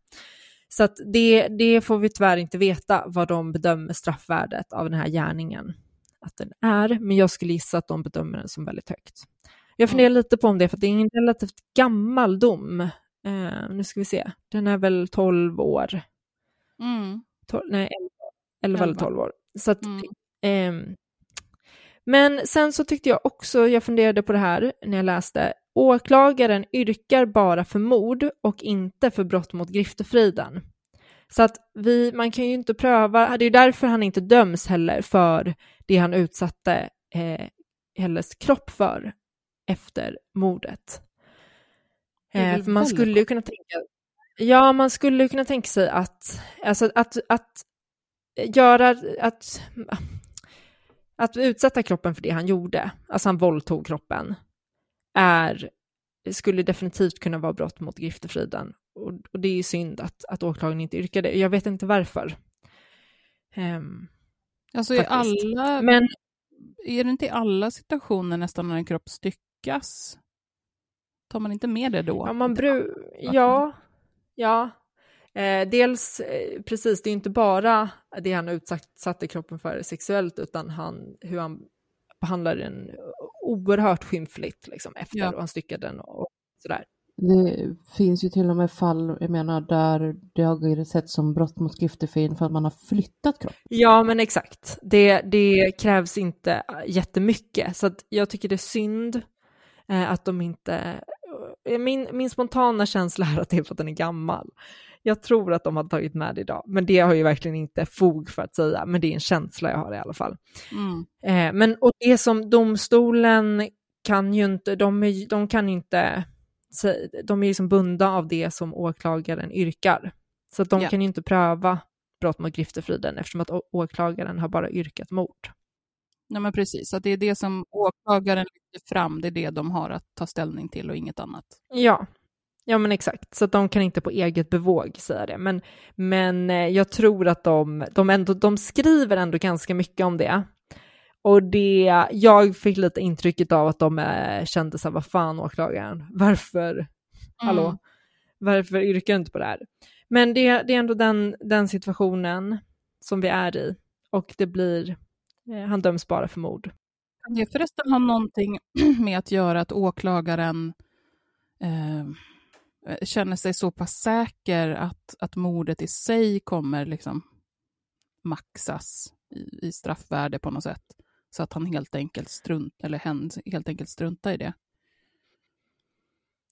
Så att det, det får vi tyvärr inte veta vad de bedömer straffvärdet av den här gärningen att den är, men jag skulle gissa att de bedömer den som väldigt högt. Jag funderar mm. lite på om det, för det är en relativt gammal dom. Uh, nu ska vi se, den är väl 12 år. Mm. 12, nej, 11 eller 12 år. Så att, mm. um, men sen så tyckte jag också, jag funderade på det här när jag läste, åklagaren yrkar bara för mord och inte för brott mot griftefriden. Så att vi, man kan ju inte pröva, det är därför han inte döms heller för det han utsatte eh, Helles kropp för efter mordet. Eh, för man skulle ju kunna tänka, ja man skulle kunna tänka sig att, alltså att, att göra, att, att utsätta kroppen för det han gjorde, alltså han våldtog kroppen, är, skulle definitivt kunna vara brott mot griftefriden. Och, och det är ju synd att, att åklagaren inte yrkade. Jag vet inte varför. Um, alltså i alla, Men, är det inte i alla situationer nästan när en kropp styck lyckas? Tar man inte med det då? Ja, man bru ja, ja. Eh, dels, eh, precis, det är inte bara det han utsatte kroppen för sexuellt, utan han, hur han behandlar den oerhört skymfligt liksom, efter ja. och han styckade den och sådär. Det finns ju till och med fall, jag menar, där det har sett som brott mot griftefrid för att man har flyttat kroppen. Ja, men exakt. Det, det krävs inte jättemycket, så att jag tycker det är synd att de inte... Eh, min, min spontana känsla är att det är för att den är gammal. Jag tror att de har tagit med det idag, men det har ju verkligen inte fog för att säga, men det är en känsla jag har i alla fall. Mm. Eh, men och det som domstolen kan ju inte, de, är, de kan inte, de är ju som bundna av det som åklagaren yrkar. Så att de yeah. kan ju inte pröva brott mot griftefriden eftersom att åklagaren har bara yrkat mord. Nej, men precis, att det är det som åklagaren lyfter fram, det är det de har att ta ställning till och inget annat. Ja, ja men exakt, så att de kan inte på eget bevåg säga det. Men, men eh, jag tror att de, de, ändå, de skriver ändå ganska mycket om det. Och det, jag fick lite intrycket av att de eh, kände så här, vad fan åklagaren, varför, mm. hallå, varför yrkar du inte på det här? Men det, det är ändå den, den situationen som vi är i och det blir han döms bara för mord. Kan det förresten ha någonting med att göra att åklagaren eh, känner sig så pass säker att, att mordet i sig kommer liksom maxas i, i straffvärde på något sätt? Så att han helt enkelt strunt, eller hen helt enkelt struntar i det?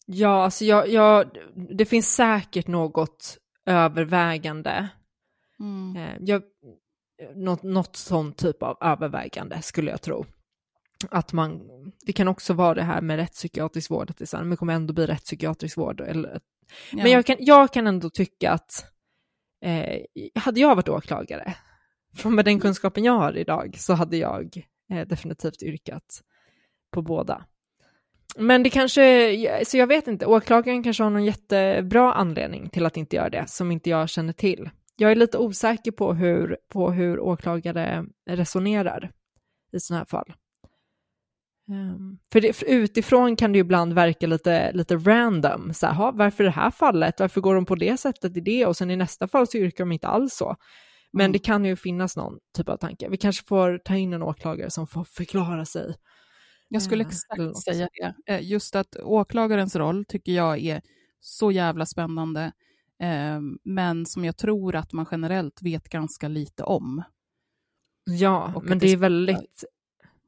Ja, alltså jag, jag, det finns säkert något övervägande. Mm. Eh, jag, något, något sån typ av övervägande skulle jag tro. Att man, det kan också vara det här med rättspsykiatrisk vård, att det är så här, men kommer ändå bli rättspsykiatrisk vård. Eller, Ja. Men jag kan, jag kan ändå tycka att, eh, hade jag varit åklagare, från med den kunskapen jag har idag, så hade jag eh, definitivt yrkat på båda. Men det kanske, så jag vet inte, åklagaren kanske har någon jättebra anledning till att inte göra det, som inte jag känner till. Jag är lite osäker på hur, på hur åklagare resonerar i sådana här fall. Ehm, för, det, för utifrån kan det ju ibland verka lite, lite random. Så här, "Ha, varför det här fallet? Varför går de på det sättet i det? Och sen i nästa fall så yrkar de inte alls så. Men det kan ju finnas någon typ av tanke. Vi kanske får ta in en åklagare som får förklara sig. Jag skulle Eh, eller exakt säga det. Eh, Just att åklagarens roll tycker jag är så jävla spännande, men som jag tror att man generellt vet ganska lite om. Ja, Och men det det är väldigt...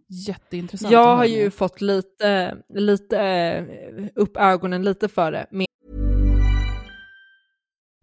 Jätteintressant. Jag har ju fått lite, lite eh, upp ögonen lite för det. Men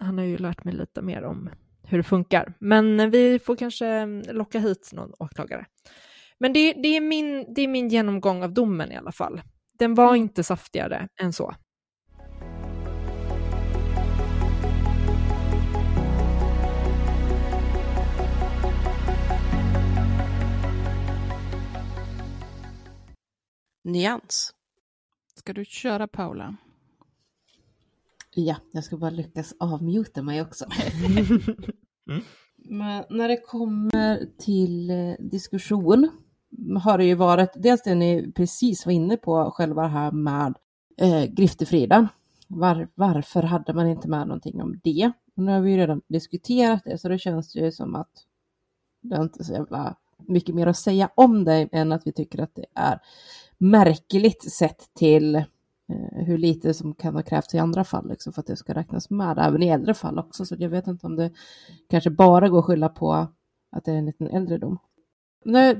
han har ju lärt mig lite mer om hur det funkar. Men vi får kanske locka hit någon åklagare. Men det, det, är, min, det är min genomgång av domen i alla fall. Den var inte saftigare än så. Nyans. Ska du köra Paula? Ja, jag ska bara lyckas avmuta mig också. Men när det kommer till eh, diskussion har det ju varit dels det ni precis var inne på, själva det här med eh, Griftefrida. Var, varför hade man inte med någonting om det? Och nu har vi ju redan diskuterat det, så det känns ju som att det är inte så jävla mycket mer att säga om det än att vi tycker att det är märkligt sett till Eh, hur lite som kan ha krävts i andra fall liksom, för att det ska räknas med, även i äldre fall också. Så jag vet inte om det kanske bara går att skylla på att det är en liten äldre dom.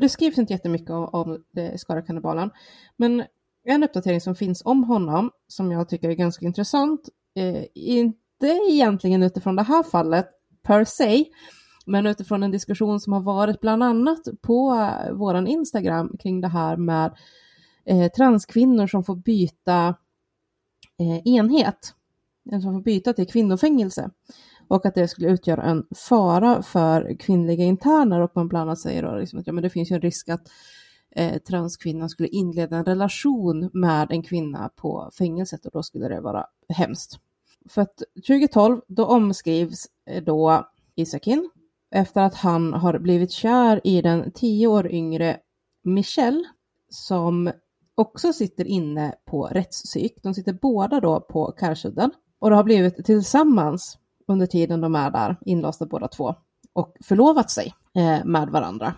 Det skrivs inte jättemycket om, om Skara-kannibalen, men en uppdatering som finns om honom som jag tycker är ganska intressant, eh, inte egentligen utifrån det här fallet per se, men utifrån en diskussion som har varit bland annat på eh, våran Instagram kring det här med eh, transkvinnor som får byta eh, enhet, som får byta till kvinnofängelse. Och att det skulle utgöra en fara för kvinnliga interner. Och man bland annat säger då liksom att ja, men det finns ju en risk att eh, transkvinnan skulle inleda en relation med en kvinna på fängelset. Och då skulle det vara hemskt. För att 2012 då omskrivs eh, då Isakin efter att han har blivit kär i den tio år yngre Michelle som också sitter inne på rättspsyk. De sitter båda då på Karsudden och det har blivit tillsammans under tiden de är där, inlåsta båda två, och förlovat sig eh, med varandra.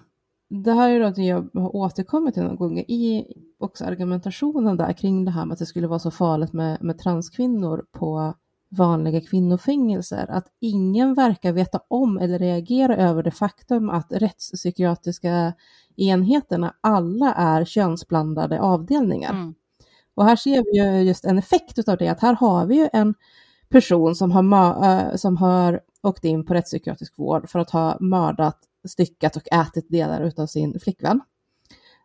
Det här är något jag har återkommit till någon gång i också argumentationen där kring det här med att det skulle vara så farligt med, med transkvinnor på vanliga kvinnofängelser, att ingen verkar veta om eller reagera över det faktum att rättspsykiatriska enheterna alla är könsblandade avdelningar. Mm. Och här ser vi ju just en effekt av det, att här har vi ju en person som har, äh, som har åkt in på rättspsykiatrisk vård för att ha mördat, styckat och ätit delar av sin flickvän.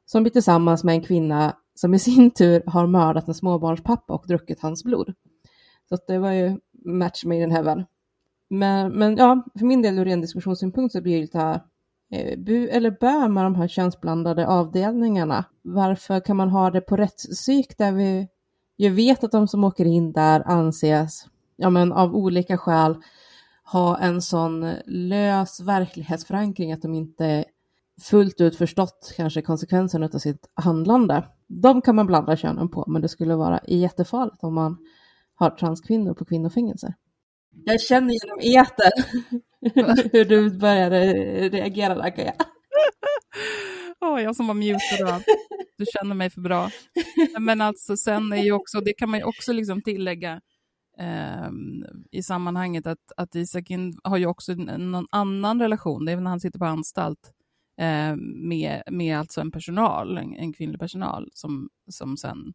som blir tillsammans med en kvinna som i sin tur har mördat en småbarnspappa och druckit hans blod. Så det var ju match made in heaven. Men, men ja, för min del ur ren diskussionssynpunkt så blir det lite här, eh, Eh, bu eller bö med de här könsblandade avdelningarna. Varför kan man ha det på rättspsyk där vi ju vet att de som åker in där anses, ja men av olika skäl, ha en sån lös verklighetsförankring att de inte fullt ut förstått kanske konsekvenserna av sitt handlande. De kan man blanda könen på, men det skulle vara jättefarligt om man har transkvinnor på kvinnofängelser. Jag känner genom eter hur du började reagera där, Kaja. jag. oh, jag som var mutad allt. Du känner mig för bra. Men alltså sen är ju också, det kan man ju också liksom tillägga eh, i sammanhanget att, att Isak har ju också någon annan relation, det är väl när han sitter på anstalt, eh, med, med alltså en personal, en, en kvinnlig personal som, som sen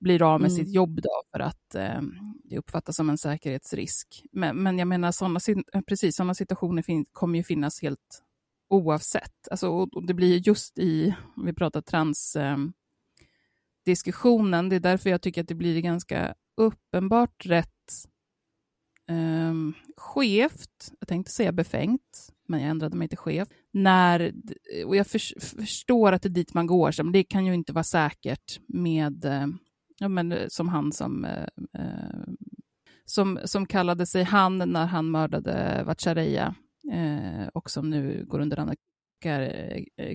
blir av med mm. sitt jobb då för att eh, det uppfattas som en säkerhetsrisk. Men, men jag menar, såna, precis sådana situationer fin, kommer ju finnas helt oavsett. Alltså, och, det blir just i, om vi pratar trans, eh, diskussionen, det är därför jag tycker att det blir ganska uppenbart rätt eh, skevt, jag tänkte säga befängt, men jag ändrade mig till chef. När, och jag för, förstår att det är dit man går, men det kan ju inte vara säkert med, eh, ja, men, eh, som han som, eh, eh, som, som kallade sig han när han mördade Vatchareeya eh, och som nu går under namnet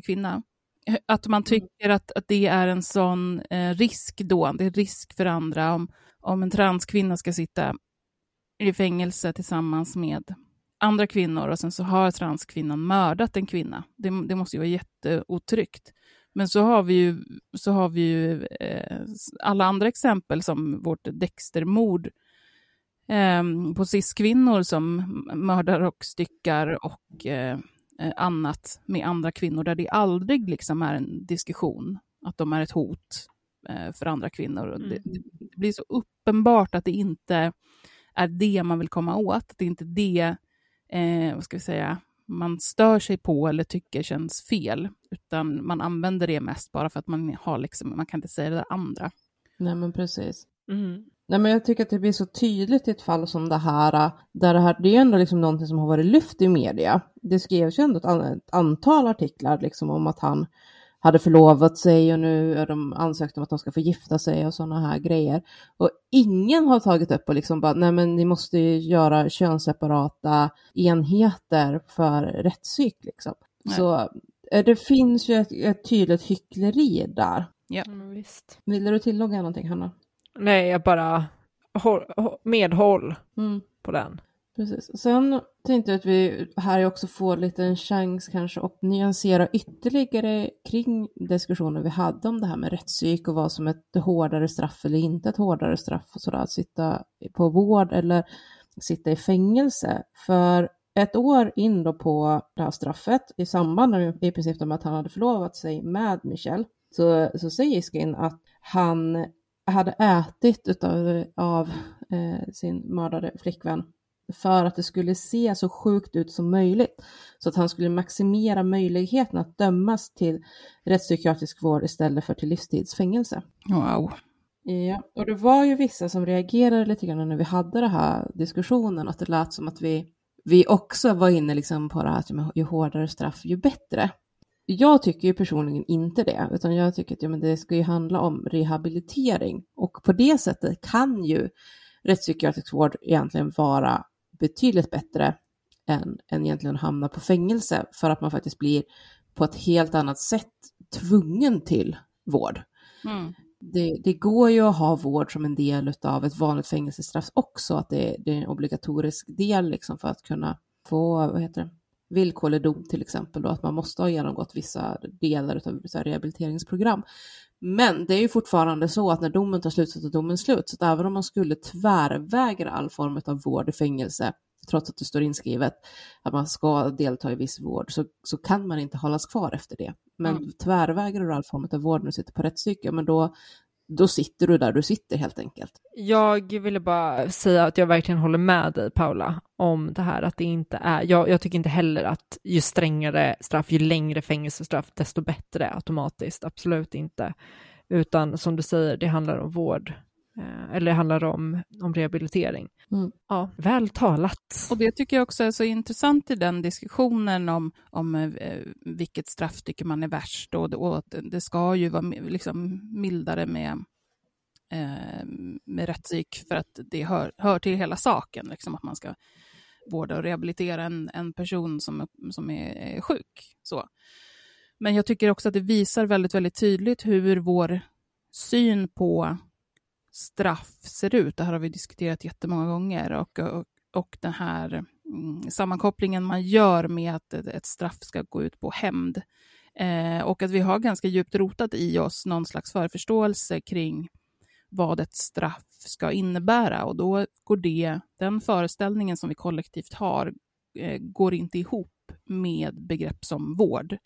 kvinna. Att man tycker att, att det är en sån eh, risk då, det är risk för andra om, om en transkvinna ska sitta i fängelse tillsammans med andra kvinnor och sen så har transkvinnan mördat en kvinna. Det, det måste ju vara jätteotryggt. Men så har vi ju, så har vi ju eh, alla andra exempel som vårt Dextermord eh, på cis-kvinnor som mördar och styckar och eh, annat med andra kvinnor där det aldrig liksom är en diskussion att de är ett hot eh, för andra kvinnor. Mm. Det, det, blir så uppenbart att det inte är det man vill komma åt. Det är inte det, eh, vad ska vi säga, man stör sig på eller tycker känns fel, utan man använder det mest bara för att man har liksom, man kan inte säga det där andra. Nej men precis. Mm. Nej men jag tycker att det blir så tydligt i ett fall som det här, där det här, det är ändå liksom någonting som har varit lyft i media. Det skrevs ju ändå ett, antal artiklar liksom om att han hade förlovat sig och nu är de ansökt om att de ska få gifta sig och sådana här grejer. Och ingen har tagit upp och liksom bara, nej men ni måste ju göra könsseparata enheter för rättspsyk liksom. Nej. Så eh, det finns ju ett, ett tydligt hyckleri där. Ja, visst. Vill du tillägga någonting Hanna? Nej, jag bara medhåll mm. på den. Precis. Sen tänkte jag att vi här också får lite en chans kanske att nyansera ytterligare kring diskussionen vi hade om det här med rättspsyk och vad som är ett hårdare straff eller inte ett hårdare straff och sådär, att sitta på vård eller sitta i fängelse. För ett år in då på det här straffet, i samband med i princip med att han hade förlovat sig med Michelle, så, så säger Skin att han hade ätit utav, av eh, sin mördade flickvän för att det skulle se så sjukt ut som möjligt. Så att han skulle maximera möjligheten att dömas till rättspsykiatrisk vård istället för till livstidsfängelse. Wow. Ja, och det var ju vissa som reagerade lite grann när vi hade den här diskussionen, att det lät som att vi, vi också var inne liksom på det här att ju hårdare straff ju bättre. Jag tycker ju personligen inte det, utan jag tycker att ja, men det ska ju handla om rehabilitering och på det sättet kan ju rättspsykiatrisk vård egentligen vara betydligt bättre än, än egentligen att hamna på fängelse för att man faktiskt blir på ett helt annat sätt tvungen till vård. Mm. Det, det, går ju att ha vård som en del av ett vanligt fängelsestraff också, att det, det är en obligatorisk del liksom för att kunna få vad heter det, villkorlig dom till exempel, då, att man måste ha genomgått vissa delar av rehabiliteringsprogram. Men det är ju fortfarande så att när domen tar slut så tar domen slut. Så att även om man skulle tvärvägra all form av vård i fängelse, trots att det står inskrivet att man ska delta i viss vård, så, så kan man inte hållas kvar efter det. Men mm. tvärvägrar du all form av vård när du sitter på rättspsyke, men då, då sitter du där du sitter helt enkelt. Jag ville bara säga att jag verkligen håller med dig Paula om det här att det inte är, jag, jag tycker inte heller att ju strängare straff, ju längre fängelsestraff, desto bättre automatiskt, absolut inte. Utan som du säger, det handlar om vård, eller det handlar om, om rehabilitering. Mm. Ja, väl talat. Och det tycker jag också är så intressant i den diskussionen om, om eh, vilket straff tycker man är värst och, och att det ska ju vara liksom mildare med, eh, med rättspsyk för att det hör, hör till hela saken, liksom att man ska vårda och rehabilitera en, en person som, som är, är sjuk. Så. Men jag tycker också att det visar väldigt, väldigt tydligt hur vår syn på straff ser ut. Det här har vi diskuterat jättemånga gånger. Och, och, och den här mm, sammankopplingen man gör med att ett, ett straff ska gå ut på hämnd. Eh, och att vi har ganska djupt rotat i oss någon slags förförståelse kring vad ett straff ska innebära. Och då går det, den föreställningen som vi kollektivt har, eh, går inte ihop med begrepp som vård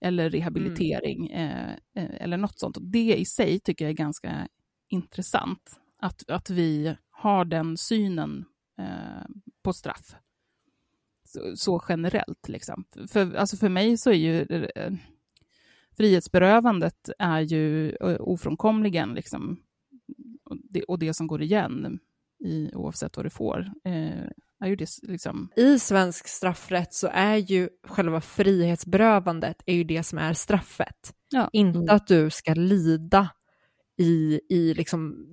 eller rehabilitering mm. eh, eller något sånt. Och det i sig tycker jag är ganska intressant, att, att vi har den synen eh, på straff. Så, så, generellt. Liksom. För, alltså för mig så är ju eh, frihetsberövandet är ju eh, ofrånkomligen liksom, och, det, och det som går igen i, oavsett vad du får. Eh, är ju det, liksom... I svensk straffrätt så är ju själva frihetsberövandet är ju det som är straffet. Ja. Inte mm. att du ska lida i, i liksom,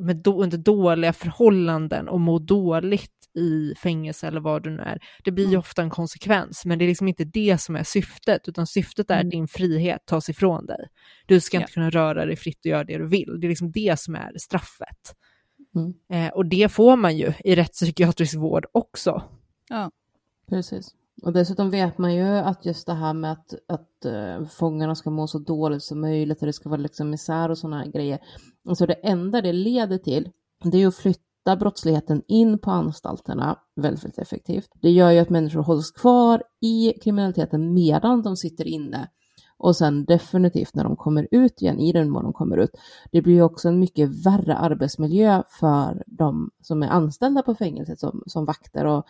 med då, under dåliga förhållanden och må dåligt i fängelse eller vad det nu är. Det blir ju mm. ofta en konsekvens, men det är liksom inte det som är syftet, utan syftet är att mm. din frihet tas ifrån dig. Du ska inte kunna röra dig fritt och göra det du vill. Det är liksom det som är straffet. Mm. Eh, och det får man ju i rättspsykiatrisk vård också. Ja, precis. Och dessutom vet man ju att just det här med att, att uh, fångarna ska må så dåligt som möjligt och det ska vara liksom misär och sådana grejer. Alltså det enda det leder till, det är ju att flytta brottsligheten in på anstalterna väldigt, väldigt effektivt. Det gör ju att människor hålls kvar i kriminaliteten medan de sitter inne och sen definitivt när de kommer ut igen, i den mån de kommer ut. Det blir ju också en mycket värre arbetsmiljö för de som är anställda på fängelset som, som vakter och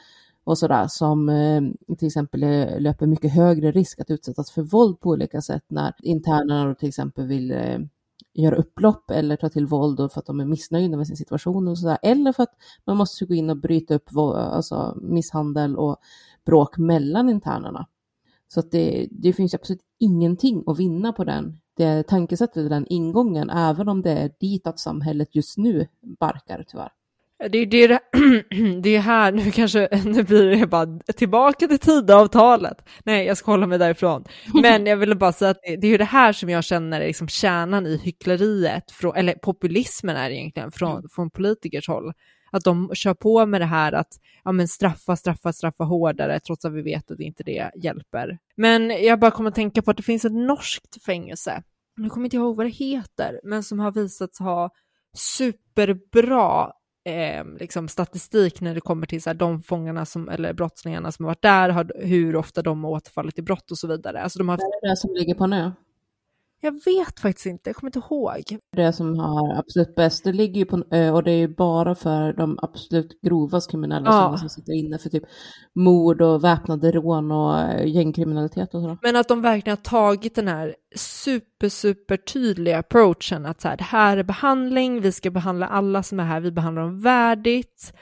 och sådär som eh, till exempel eh, löper mycket högre risk att utsättas för våld på olika sätt när internerna till exempel vill eh, göra upplopp eller ta till våld för att de är missnöjda med sin situation och sådär. Eller för att man måste gå in och bryta upp alltså, misshandel och bråk mellan internerna. Så att det, det finns absolut ingenting att vinna på den, det tankesättet, den ingången, även om det är dit att samhället just nu barkar tyvärr. Det är det, det är här, nu kanske, nu blir det bara tillbaka till tidavtalet. Nej, jag ska hålla mig därifrån. Men jag ville bara säga att det, det är ju det här som jag känner är liksom kärnan i hyckleriet, från, eller populismen är det egentligen, från, mm. från politikers håll. Att de kör på med det här att ja, men straffa, straffa, straffa hårdare, trots att vi vet att inte det hjälper. Men jag bara kommer att tänka på att det finns ett norskt fängelse, nu kommer inte ihåg vad det heter, men som har visats ha superbra eh, liksom statistik när det kommer till så här, de fångarna som, eller brottslingarna som har varit där, har, hur ofta de har återfallit i brott och så vidare. Alltså de har... Det är det som ligger på nu. Jag vet faktiskt inte, jag kommer inte ihåg. Det som har absolut bäst, det ligger ju på en ö och det är ju bara för de absolut grovast kriminella ja. som sitter inne för typ mord och väpnade rån och eh, gängkriminalitet och sådär. Men att de verkligen har tagit den här super, super tydliga approachen att så här, det här är behandling, vi ska behandla alla som är här, vi behandlar dem värdigt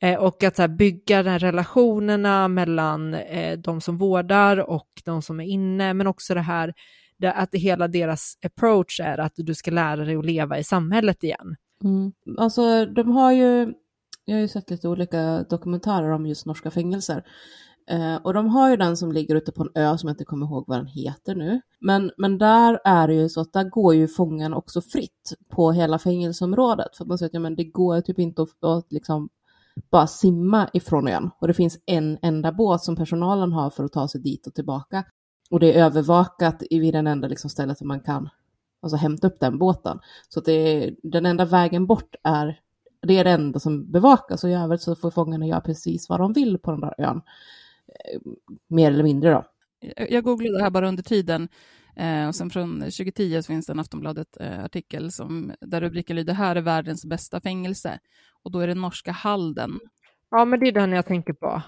eh, och att här, bygga de här relationerna mellan eh, de som vårdar och de som är inne, men också det här att hela deras approach är att du ska lära dig att leva i samhället igen. Mm. Alltså de har ju, jag har ju sett lite olika dokumentärer om just norska fängelser. Eh, och de har ju den som ligger ute på en ö som jag inte kommer ihåg vad den heter nu. Men, men där är det ju så att där går ju fången också fritt på hela fängelseområdet. För att man säger att ja, men det går typ inte att, att liksom bara simma ifrån ön. Och det finns en enda båt som personalen har för att ta sig dit och tillbaka. Och det är övervakat vid den enda liksom stället där man kan alltså, hämta upp den båten. Så det är, den enda vägen bort är det är det enda som bevakas och i övrigt så får fångarna göra precis vad de vill på den där ön. Eh, mer eller mindre då. Jag googlade här bara under tiden. Eh, och sen från 2010 så finns det en Aftonbladet-artikel som, där rubriken lyder “Här är världens bästa fängelse” och då är det norska Halden. Ja, men det är den jag tänker på.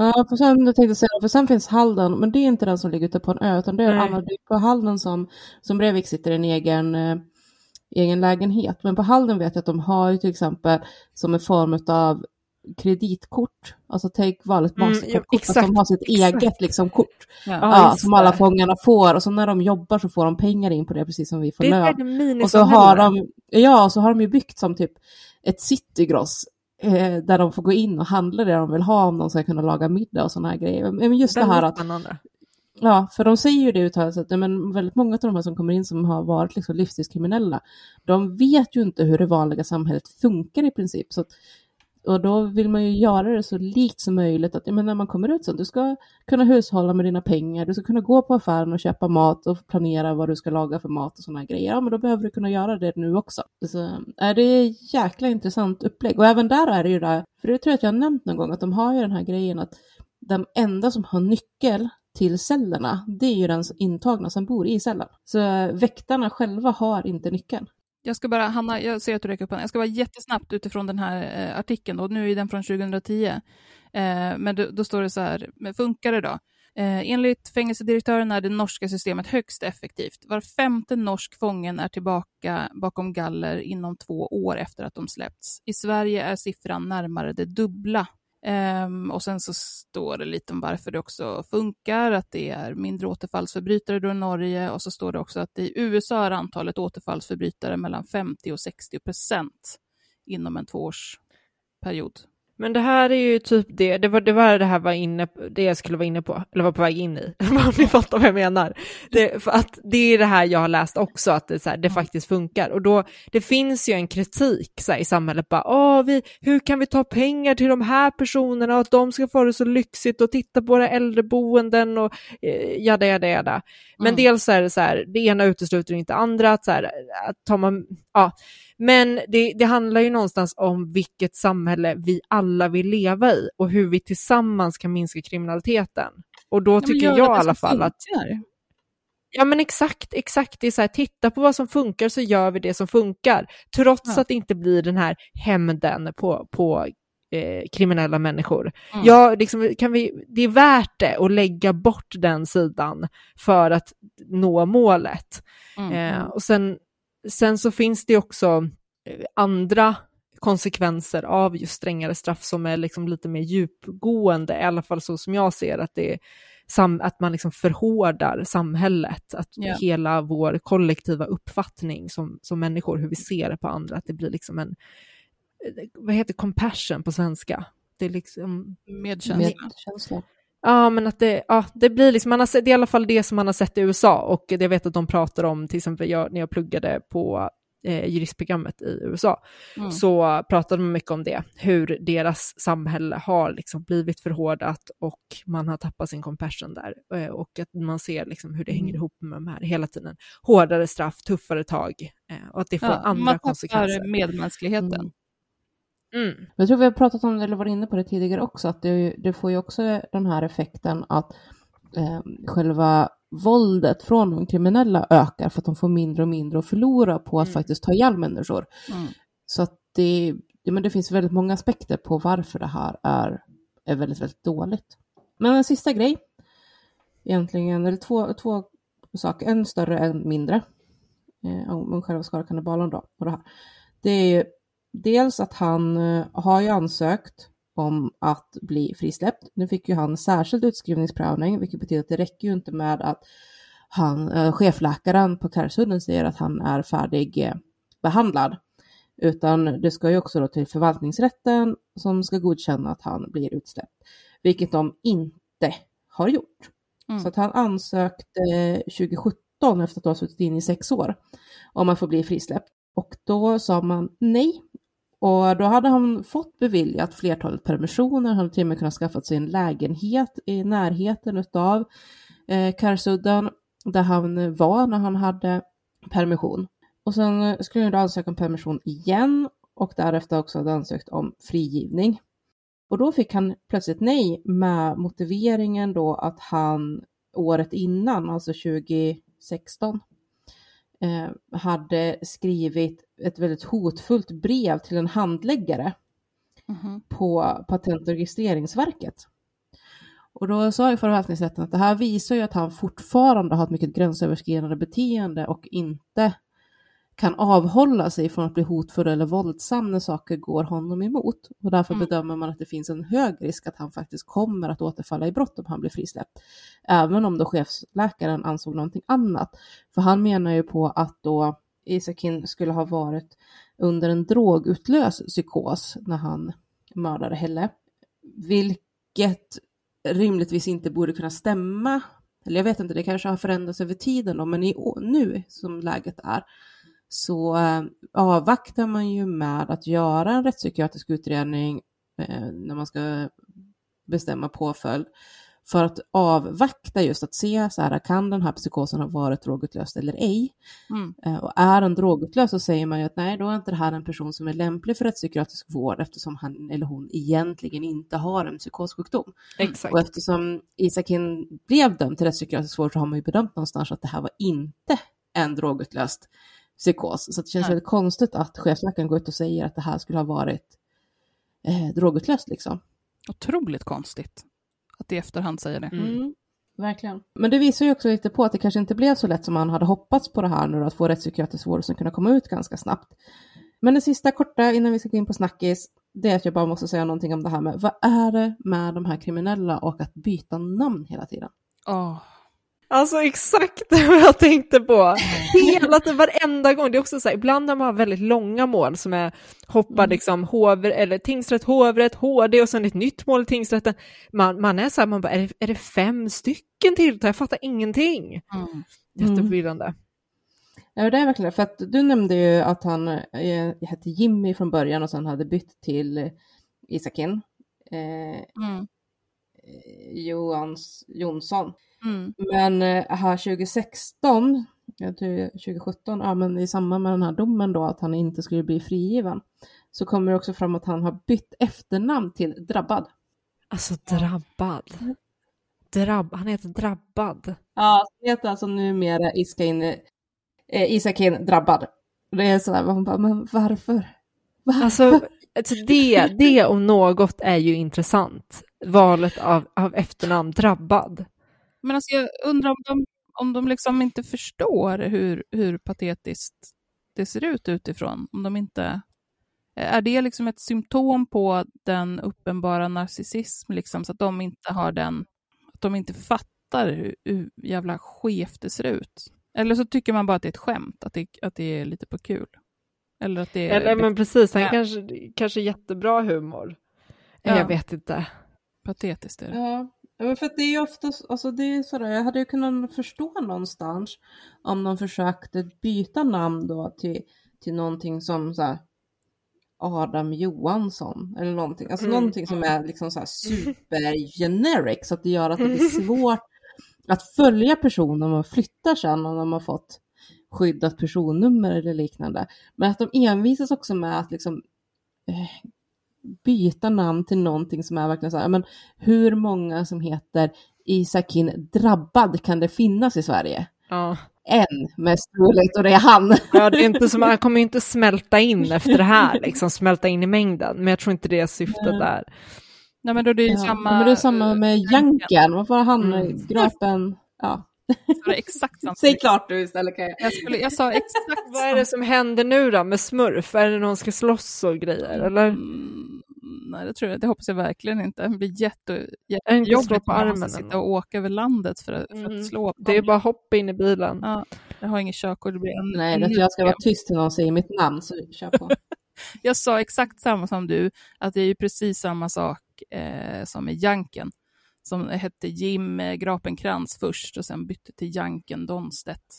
Ja, för sen, jag tänkte säga, för sen finns Halden, men det är inte den som ligger ute på en ö, utan det är Nej. annan. Det är på Halden som, som Breivik sitter i en egen, eh, egen lägenhet. Men på Halden vet jag att de har ju till exempel som en form av kreditkort, alltså take vanligt Mm, Mastercard-kort, ja, att de exakt, har sitt exakt. eget liksom, kort. Ja. Ja, som alla fångarna får och så när de jobbar så får de pengar in på det precis som vi får lön. Och så har de, ja, så har de ju byggt som typ ett citygross eh, där de får gå in och handla det de vill ha om de ska kunna laga middag och sådana här grejer. Men just det här Väldigt att, spännande. ja, för de säger ju det uttalat att ja, men väldigt många av de här som kommer in som har varit liksom livstidskriminella, de vet ju inte hur det vanliga samhället funkar i princip. Så och då vill man ju göra det så likt som möjligt. Att, men när man kommer ut så, du ska kunna hushålla med dina pengar, du ska kunna gå på affären och köpa mat och planera vad du ska laga för mat och sådana grejer. Ja, men då behöver du kunna göra det nu också. Så, är det är jäkla intressant upplägg. Och även där är det ju där, för det tror jag att jag har nämnt någon gång, att de har ju den här grejen att de enda som har nyckel till cellerna, det är ju den intagna som bor i cellen. Så äh, väktarna själva har inte nyckeln. Jag ska bara, Hanna, jag ser att du räcker upp handen. Jag ska vara jättesnabbt utifrån den här eh, artikeln, och nu är den från 2010. Eh, men då, då står det så här, funkar det då? Eh, enligt fängelsedirektören är det norska systemet högst effektivt. Var femte norsk fången är tillbaka bakom galler inom två år efter att de släppts. I Sverige är siffran närmare det dubbla. Um, och sen så står det lite om varför det också funkar, att det är mindre återfallsförbrytare då i Norge och så står det också att i USA är antalet återfallsförbrytare mellan 50 och 60 procent inom en tvåårsperiod. Men det här är ju typ det, det var det, var det här var inne, det jag skulle vara inne på, eller var på väg in i, om ni fattar vad jag menar. Det, för att det är det här jag har läst också, att det, så här, det faktiskt funkar. Och då, det finns ju en kritik så här, i samhället, bara, Åh, vi, hur kan vi ta pengar till de här personerna och att de ska få det så lyxigt och titta på våra äldreboenden och eh, jada, jada, jada. Men Mm. dels är det så här, det ena utesluter inte andra, att så här, att tar man, ja, men det, det handlar ju någonstans om vilket samhälle vi alla vill leva i och hur vi tillsammans kan minska kriminaliteten. Och då Ja, tycker jag i alla som fall att. Ja men exakt, exakt. Det är så här, titta på vad som funkar så gör vi det som funkar. Trots Ja. att det inte blir den här hämnden på, på eh, kriminella människor. Mm. Ja, liksom, kan vi, det är värt det att lägga bort den sidan för att nå målet. Mm, Eh, och sen, sen så finns det också eh, andra konsekvenser av just strängare straff som är liksom lite mer djupgående, i alla fall så som jag ser att det är sam, att man liksom förhårdar samhället, att Ja. hela vår kollektiva uppfattning som, som människor, hur vi ser på andra, att det blir liksom en, eh, vad heter compassion på svenska? Det är liksom Medkänsla. Medkänsla. Ja, men att det, ja, det blir liksom, man har sett, det är i alla fall det som man har sett i USA och jag vet att de pratar om, till exempel jag, när jag pluggade på eh, juristprogrammet i USA, Mm. så pratade man mycket om det, hur deras samhälle har liksom blivit förhårdat och man har tappat sin compassion där eh, och att man ser liksom hur det hänger ihop med de här hela tiden. Hårdare straff, tuffare tag eh, och att det får Ja, andra man konsekvenser. tappar medmänskligheten. Mm. Mm. Jag tror vi har pratat om det, eller varit inne på det tidigare också, att det, det får ju också den här effekten att eh, själva våldet från de kriminella ökar för att de får mindre och mindre att förlora på att Mm. faktiskt ta ihjäl människor. Mm. Så att det, ja, men det finns väldigt många aspekter på varför det här är, är väldigt, väldigt dåligt. Men en sista grej, egentligen, eller två, två saker, en större, en mindre, eh, om själva Skarakannibalen då, och det här. Det är ju dels att han eh, har ju ansökt om att bli frisläppt. Nu fick ju han särskild utskrivningsprövning, vilket betyder att det räcker ju inte med att han, eh, chefläkaren på Karsudden säger att han är färdig eh, behandlad, utan det ska ju också då till förvaltningsrätten som ska godkänna att han blir utsläppt, vilket de inte har gjort. Mm. Så att han ansökte 2017 efter att ha suttit in i sex år om att få bli frisläppt. Och då sa man nej. Och då hade han fått beviljat flertalet permissioner, han hade till och med kunnat skaffa sig en lägenhet i närheten av eh, Karsudden där han var när han hade permission. Och sen eh, skulle han då ansöka om permission igen och därefter också hade ansökt om frigivning. Och då fick han plötsligt nej med motiveringen då att han året innan, alltså 2016 hade skrivit ett väldigt hotfullt brev till en handläggare Mhm. på Patent och registreringsverket. Och då sa ju förvaltningsrätten att det här visar ju att han fortfarande har ett mycket gränsöverskridande beteende och inte kan avhålla sig från att bli hotfull eller våldsam när saker går honom emot. Och därför Mm. bedömer man att det finns en hög risk att han faktiskt kommer att återfalla i brott om han blir frisläppt. Även om då chefsläkaren ansåg någonting annat. För han menar ju på att då Isakin skulle ha varit under en drogutlös psykos när han mördade Helle. Vilket rimligtvis inte borde kunna stämma. Eller jag vet inte, det kanske har förändrats över tiden då, men i, nu som läget är så eh, avvaktar man ju med att göra en rättspsykiatrisk utredning eh, när man ska bestämma påföljd för att avvakta just att se så här, kan den här psykosen ha varit drogutlöst eller ej? Mm. Eh, Och är den drogutlös så säger man ju att nej, då är inte det här en person som är lämplig för rättspsykiatrisk vård eftersom han eller hon egentligen inte har en psykossjukdom. Exakt. Och eftersom Isakin blev dömd till rättspsykiatrisk vård så har man ju bedömt någonstans att det här var inte en drogutlöst psykos. Så det känns Nej. väldigt konstigt att chefsläkaren går ut och säger att det här skulle ha varit eh, drogutlöst liksom. Otroligt konstigt att i efterhand säga det. Mm. Verkligen. Men det visar ju också lite på att det kanske inte blev så lätt som man hade hoppats på det här nu då, att få rättspsykiatrisk vård som kunna komma ut ganska snabbt. Men det sista korta innan vi ska gå in på snackis, det är att jag bara måste säga någonting om det här med vad är det med de här kriminella och att byta namn hela tiden? Åh, Alltså exakt vad jag tänkte på. Hela tiden, varenda gång. Det är också så här, ibland när man har väldigt långa mål som är hoppar liksom hovrätt, eller tingsrätt, hovrätt, HD och sen ett nytt mål i tingsrätten. Man, man är så här, man bara, är det, är det fem stycken till? Jag fattar ingenting. mm. Jätteförvirrande. Ja, det är verkligen det. För att du nämnde ju att han eh, hette Jimmy från början och sen hade bytt till Isakin. Eh, Mm. Johans, Jonsson. Mm. Men eh, här 2016, jag tror 2017, ja men i samband med den här domen då att han inte skulle bli frigiven, så kommer det också fram att han har bytt efternamn till Drabbad. Alltså drabbad. Drabb, han heter Drabbad. Ja, det heter alltså numera Isakin, eh, Isakin Drabbad. Det är sådär, man bara, men varför? Varför? Alltså, alltså det, det om något är ju intressant. Valet av, av efternamn Drabbad. Men alltså jag undrar om de, om de liksom inte förstår hur, hur patetiskt det ser ut utifrån. Om de inte... Är det liksom ett symptom på den uppenbara narcissism, liksom, så att de inte har den... Att de inte fattar hur, hur jävla skevt det ser ut? Eller så tycker man bara att det är ett skämt, att det, att det är lite på kul. Eller att det är... Eller men precis, han Ja. kanske, kanske jättebra humor. Ja. Jag vet inte. Patetiskt är det. Ja, för det är ju oftast, alltså det är sådär, jag hade ju kunnat förstå någonstans om de försökte byta namn då till, till någonting som så här, Adam Johansson eller någonting, alltså Mm. någonting som är liksom så här super generic så att det gör att det blir svårt att följa personen om man flyttar sen och de har fått skyddat personnummer eller liknande. Men att de envisas också med att liksom eh, byta namn till någonting som är verkligen så här, men hur många som heter Isakin Drabbad kan det finnas i Sverige? Ja. En mest troligt och det är han. Ja, det är inte som, han kommer ju inte smälta in efter det här, liksom smälta in i mängden. Men jag tror inte det är syftet där. Nej, men då är det ju Ja, samma... men det är samma med Janken, varför har han Mm. gröpen? Ja. Så exakt. Säg klart du istället kan jag. Jag, skulle, jag sa exakt Vad är det som händer nu då med Smurf? Är det någon som ska slåss och grejer, eller? Mm, nej, det tror jag. Det hoppas jag verkligen inte. Det blir jätte, jättejobbigt på armen eller sitta och åka över landet för att, för Mm. att slå. Det är bara hoppa in i bilen. Ja, jag har inget körkort. Det blir en, Nej, det jag ska vara tyst till någon säger mitt namn, så kör på. Jag sa exakt samma som du, att det är ju precis samma sak eh, som med Janken. Som hette Jim eh, Grapenkrans först och sen bytte till Janken Donstedt.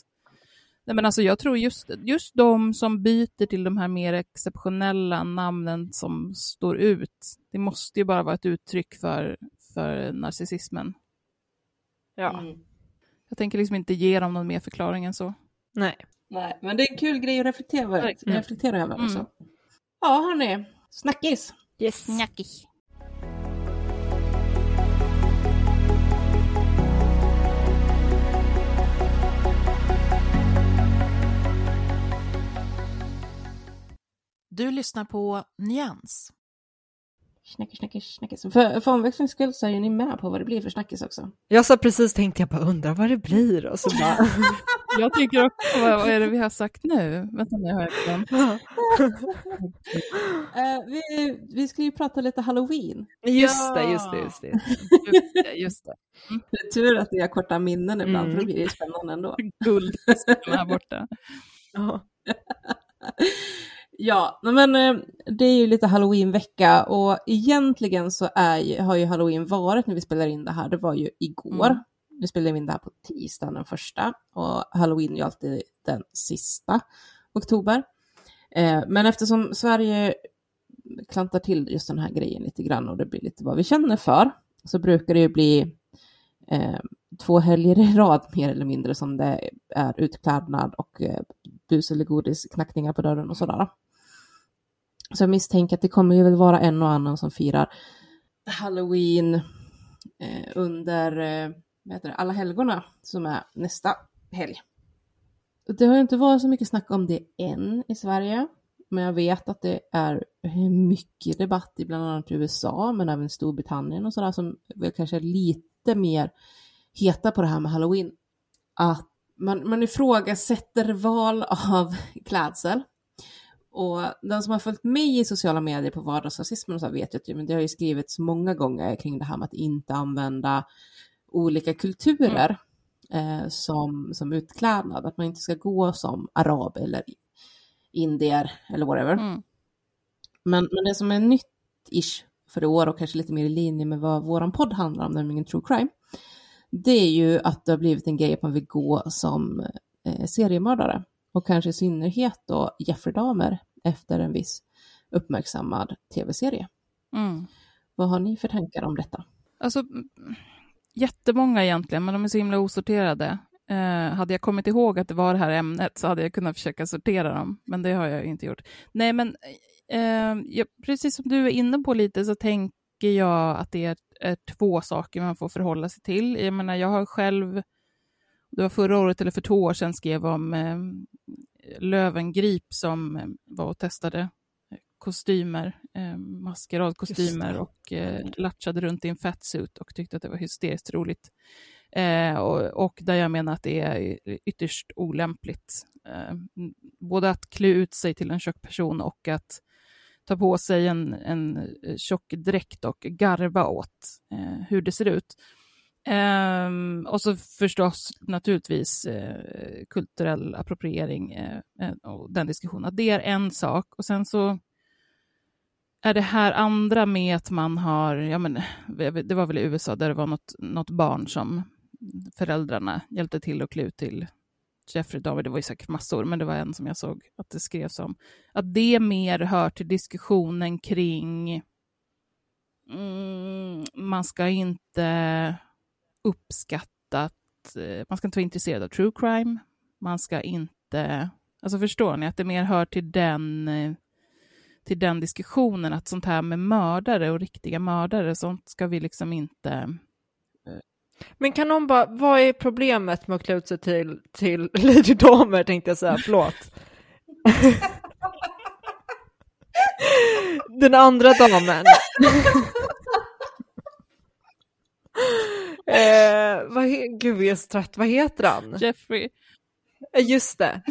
Nej, men alltså jag tror just, just de som byter till de här mer exceptionella namnen som står ut, det måste ju bara vara ett uttryck för, för narcissismen. Ja, Mm. Jag tänker liksom inte ge dem någon mer förklaring än så. nej. Nej, men det är en kul grej att reflektera, Verkligen. reflektera över Mm. också. Ja, hörni. Snackis. Yes. Snackis. Du lyssnar på Nyans. Snackis, snackis, snackis. För, för omväxlings skull så är ju ni med på vad det blir för snackis också. Jag sa precis tänkte jag bara undrar vad det blir och så bara... Jag tycker också, vad, vad är det vi har sagt nu? Vänta nu har jag glömt. Eh, vi, vi ska ju prata lite halloween. Just det, just det, just det. Just det, just det. Det är tur att vi har korta minnen ibland Mm. för då blir det ju spännande ändå. Guld här borta. Ja. Men eh, det är ju lite halloweenvecka och egentligen så är har ju halloween varit när vi spelar in det här, det var ju igår. Mm. Vi spelade in det här på tisdagen den första och halloween är ju alltid den sista oktober. Eh, men eftersom Sverige klantar till just den här grejen lite grann och det blir lite vad vi känner för så brukar det ju bli eh, två helger i rad mer eller mindre som det är utklädnad och eh, bus eller godis, knackningar på dörren och sådär. Så jag misstänker att det kommer ju väl vara en och annan som firar halloween eh, under eh, vad heter det, alla helgona som är nästa helg. Och Det har ju inte varit så mycket snack om det än i Sverige, men jag vet att det är mycket debatt i bland annat USA, men även Storbritannien och sådär som väl kanske är lite mer heta på det här med halloween. Att man, man ifrågasätter val av klädsel. Och den som har följt mig i sociala medier på vardagsrasismen och så vet ju att men det har ju skrivits många gånger kring det här med att inte använda olika kulturer eh, som, som utklädnad. Att man inte ska gå som arab eller indier eller whatever. Mm. Men, men det som är nytt-ish för i år och kanske lite mer i linje med vad våran podd handlar om, nämligen true crime, det är ju att det har blivit en grej att man vill gå som eh, seriemördare och kanske i synnerhet då Jeffrey Dahmer efter en viss uppmärksammad tv-serie. Mm. Vad har ni för tankar om detta? Alltså, jättemånga egentligen, men de är så himla osorterade. Eh, hade jag kommit ihåg att det var det här ämnet så hade jag kunnat försöka sortera dem, men det har jag inte gjort. Nej, men eh, ja, precis som du är inne på lite så tänker jag att det är, är två saker man får förhålla sig till. Jag menar, jag har själv, det var förra året eller för två år sedan, skrev om eh, Lövengrip som eh, var och testade kostymer, eh, maskeradkostymer och eh, latchade runt i en fatsuit och tyckte att det var hysteriskt roligt. Eh, och, och där jag menar att det är ytterst olämpligt. Eh, både att klä ut sig till en tjock person och att ta på sig en, en tjock dräkt och garva åt eh, hur det ser ut. Um, och så förstås naturligtvis uh, kulturell appropriering uh, och den diskussionen. Det är en sak. Och sen så är det här andra med att man har, ja men det var väl i USA där det var något, något barn som föräldrarna hjälpte till att klä ut till Jeffrey Dahmer, det var ju säkert massor, men det var en som jag såg att det skrevs om. Att det mer hör till diskussionen kring mm, man ska inte uppskatta att, eh, man ska inte vara intresserad av true crime, man ska inte, alltså förstår ni, att det mer hör till den eh, till den diskussionen att sånt här med mördare och riktiga mördare, sånt ska vi liksom inte... Men kan någon bara, vad är problemet med att klä ut sig till, till Lady Damer tänkte jag säga, förlåt. Den andra damen. eh, vad Gud, jag är så trött. Vad heter han? Jeffrey. Eh, Just det.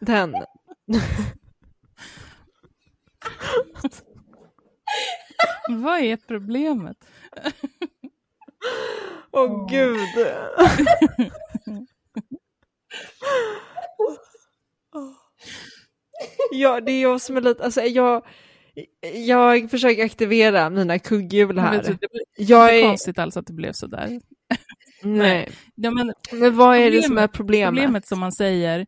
Den. Vad är problemet? Åh oh, gud. ja, det är jag som är lite, alltså jag, jag försöker aktivera mina kugghjul här. du, Det är Jag inte är- konstigt alls att det blev så där. Nej. Ja, men, Men vad är det som är problemet? Problemet som man säger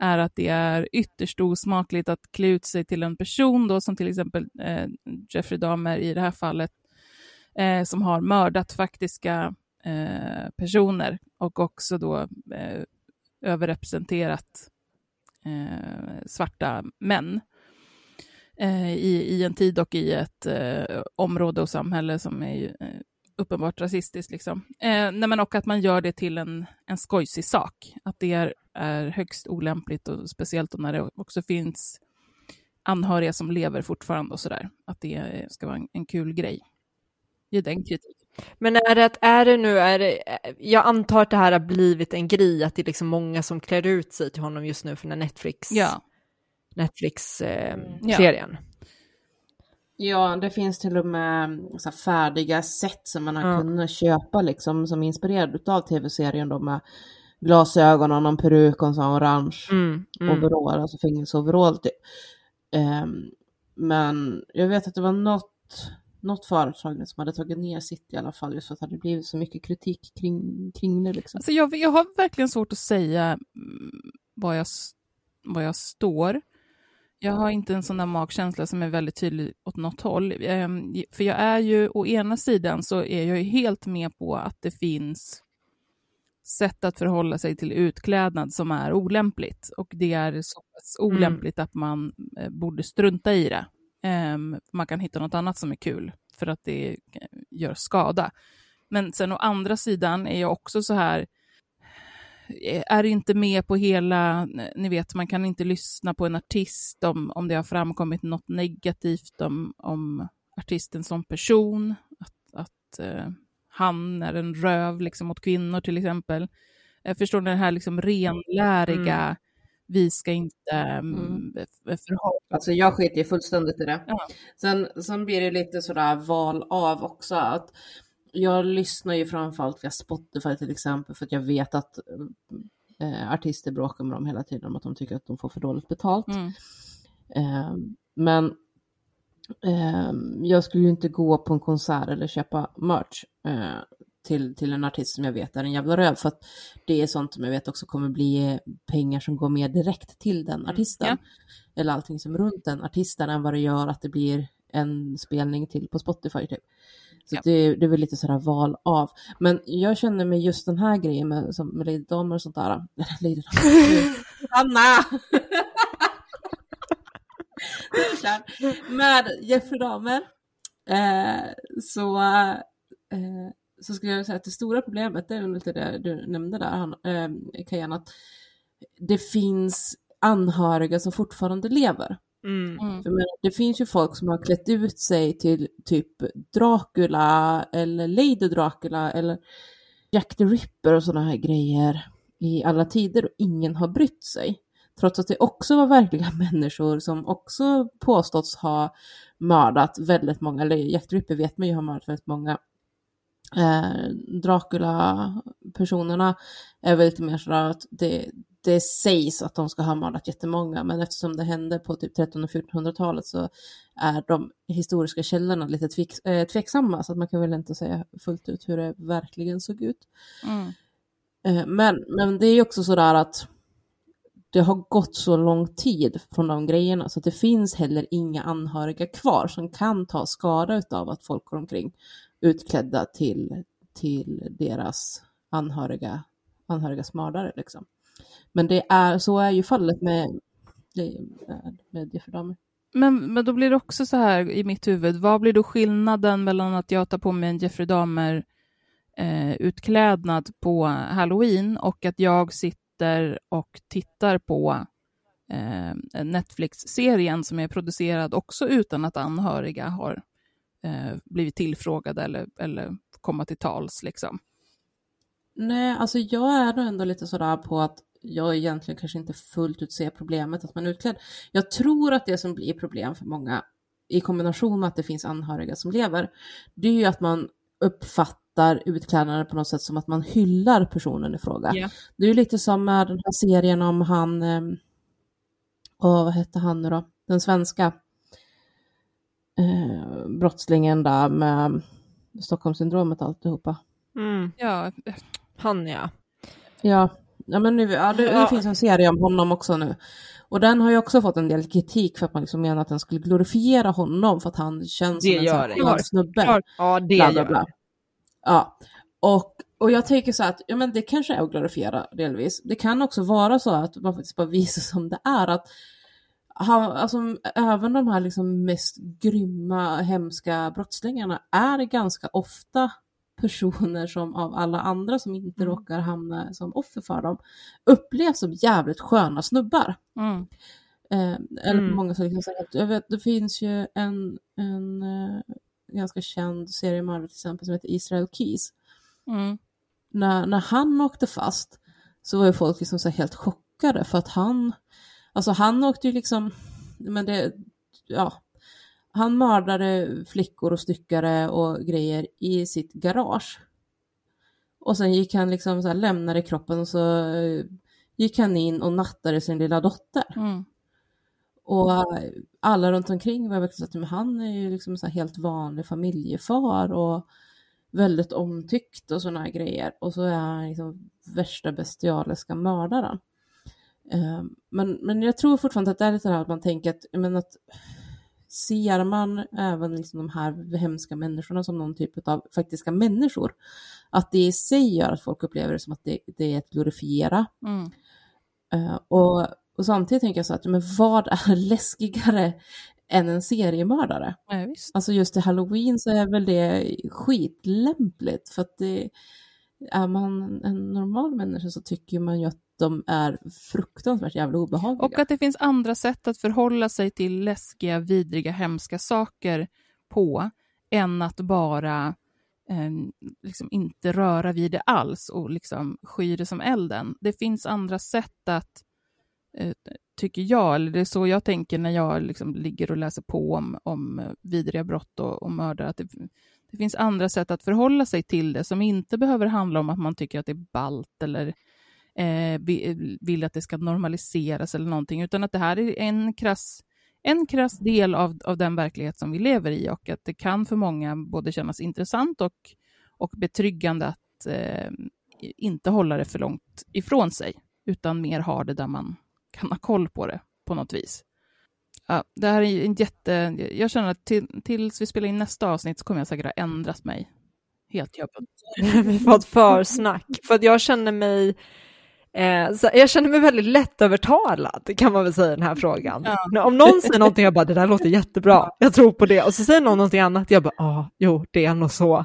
är att det är ytterst osmakligt att klä ut sig till en person, då, som till exempel eh, Jeffrey Dahmer i det här fallet, eh, som har mördat faktiska eh, personer och också då eh, överrepresenterat eh, svarta män i, i en tid och i ett eh, område och samhälle som är eh, uppenbart rasistiskt. Liksom. Eh, nej, men och att man gör det till en, en skojsig sak. Att det är, är högst olämpligt och speciellt då när det också finns anhöriga som lever fortfarande och sådär. Att det ska vara en, en kul grej. Det är den kritiken. Men är det, att- är det nu, är det, jag antar att det här har blivit en grej, att det är liksom många som klär ut sig till honom just nu för den Netflix, Ja. Netflix-serien. Ja, det finns till och med så här färdiga set som man har Ja. kunnat köpa liksom som är inspirerad av tv-serien då med glasögon och någon peruk och en sån orange Mm, mm. overall, alltså fängelseoverall typ. Ehm, men jag vet att det var något, något företag som hade tagit ner sitt i alla fall just för att det hade blivit så mycket kritik kring, kring det liksom. Alltså jag, jag har verkligen svårt att säga mm, var jag, var jag står. Jag har inte en sån där magkänsla som är väldigt tydlig åt något håll. Ehm, För jag är ju, å ena sidan så är jag ju helt med på att det finns sätt att förhålla sig till utklädnad som är olämpligt. Och det är så pass Mm. olämpligt att man eh, borde strunta i det. Ehm, Man kan hitta något annat som är kul för att det gör skada. Men sen å andra sidan är jag också så här, är inte med på hela, ni vet, man kan inte lyssna på en artist om, om det har framkommit något negativt om, om artisten som person, att, att eh, han är en röv liksom, mot kvinnor till exempel. Jag förstår ni, det här liksom renläriga, Mm. vi ska inte Mm. um, förhålla Alltså jag skiter ju fullständigt i det. Ja. Sen, sen blir det lite sådär val av också. Att jag lyssnar ju framförallt via Spotify till exempel för att jag vet att eh, artister bråkar med dem hela tiden om att de tycker att de får för dåligt betalt. Mm. Eh, men eh, jag skulle ju inte gå på en konsert eller köpa merch eh, till, till en artist som jag vet är en jävla röv. För att det är sånt som jag vet också kommer bli pengar som går mer direkt till den artisten. Ja. Eller allting som runt den artisten än vad det gör att det blir en spelning till på Spotify typ. Så Ja. det, det är väl lite sådär val av. Men jag känner med just den här grejen med, som med Lady Damer och sånt där. Lady Damer. Anna! med Jeffrey Dahmer. Eh, så, eh, så skulle jag säga att det stora problemet, det är lite det du nämnde där, han, eh, Kajan, att det finns anhöriga som fortfarande lever. Mm. Mm. Menar, det finns ju folk som har klätt ut sig till typ Dracula eller Lady Dracula eller Jack the Ripper och sådana här grejer i alla tider och ingen har brytt sig. Trots att det också var verkliga människor som också påståtts ha mördat väldigt många, eller Jack the Ripper vet man ju har mördat väldigt många. Eh, Dracula-personerna är väl lite mer sådär att det, det sägs att de ska ha mördat jättemånga, men eftersom det hände på typ 1300 och 1400-talet så är de historiska källorna lite tvek, eh, tveksamma, så att man kan väl inte säga fullt ut hur det verkligen såg ut. Mm. Eh, Men, men det är ju också sådär att det har gått så lång tid från de grejerna så att det finns heller inga anhöriga kvar som kan ta skada av att folk går omkring utklädda till, till deras anhöriga, anhörigas mördare. Liksom. Men det är, så är ju fallet med, med Dahmer. Men, men då blir det också så här i mitt huvud, vad blir då skillnaden mellan att jag tar på mig en Jeffrey Dahmer eh, på Halloween och att jag sitter och tittar på eh, Netflix-serien som är producerad också utan att anhöriga har eh, blivit tillfrågade eller, eller komma till tals. Liksom. Nej, alltså jag är nog ändå lite sådär på att jag egentligen kanske inte fullt ut ser problemet att man är utklädd. Jag tror att det som blir problem för många i kombination med att det finns anhöriga som lever, det är ju att man uppfattar utklädnaden på något sätt som att man hyllar personen i fråga. Ja. Det är ju lite som med den här serien om han, eh, åh, vad hette han nu då, den svenska eh, brottslingen där med Stockholmssyndromet och alltihopa. Mm. Ja, Han ja. Ja, ja men nu, ja, det, det Ja. finns en serie om honom också nu. Och den har ju också fått en del kritik för att man liksom menar att den skulle glorifiera honom för att han känns Det som en gör sån det. skön snubbe. Ja, det Bla, bla, gör bla. det. Ja, och, och jag tänker så att ja, men det kanske är att glorifiera delvis. Det kan också vara så att man faktiskt bara visar som det är. att han, alltså, Även de här liksom mest grymma, hemska brottslingarna är ganska ofta personer som av alla andra som inte Mm. råkar hamna som offer för dem upplevs som jävligt sköna snubbar. mm. Eh, eller Mm. många som liksom att, jag vet, det finns ju en, en eh, ganska känd seriemördare till exempel som heter Israel Keys. Mm. När, när han åkte fast så var ju folk liksom så helt chockade för att han, alltså han åkte ju liksom, men det, ja, han mördade flickor och styckare och grejer i sitt garage. Och sen gick han liksom så här, lämnade kroppen och så eh, gick han in och nattade sin lilla dotter. Mm. Och eh, alla runt omkring var verkligen så att men han är ju liksom så helt vanlig familjefar och väldigt omtyckt och sådana grejer. Och så är han liksom värsta bestialiska mördaren. Eh, Men, men jag tror fortfarande att det är lite det här att man tänker att, menar att ser man även liksom de här hemska människorna som någon typ av faktiska människor, att det i sig gör att folk upplever det som att det, det är att glorifiera. Mm. Eh, och, och samtidigt tänker jag så att, men vad är läskigare än en seriemördare? Ja. Alltså just till halloween så är väl det skitlämpligt för att det, är man en normal människa så tycker man ju att de är fruktansvärt jävla obehagliga. Och att det finns andra sätt att förhålla sig till läskiga, vidriga, hemska saker på än att bara eh, liksom inte röra vid det alls och liksom sky det som elden. Det finns andra sätt att, eh, tycker jag, eller det är så jag tänker när jag liksom ligger och läser på om, om vidriga brott och, och mördare, att det, det finns andra sätt att förhålla sig till det som inte behöver handla om att man tycker att det är balt eller eh, vill att det ska normaliseras eller någonting, utan att det här är en krass, en krass del av, av den verklighet som vi lever i och att det kan för många både kännas intressant och, och betryggande att eh, inte hålla det för långt ifrån sig, utan mer ha det där man kan ha koll på det på något vis. Ja, det här är en jätte... Jag känner att till, tills vi spelar in nästa avsnitt så kommer jag säkert ha ändrat mig helt. jobbigt. vi har fått försnack. För att jag känner mig eh, så, jag känner mig väldigt lättövertalad kan man väl säga i den här frågan. Om någon säger någonting, jag bara det där låter jättebra, jag tror på det. Och så säger någon någonting annat, jag bara ja, jo, det är nog så.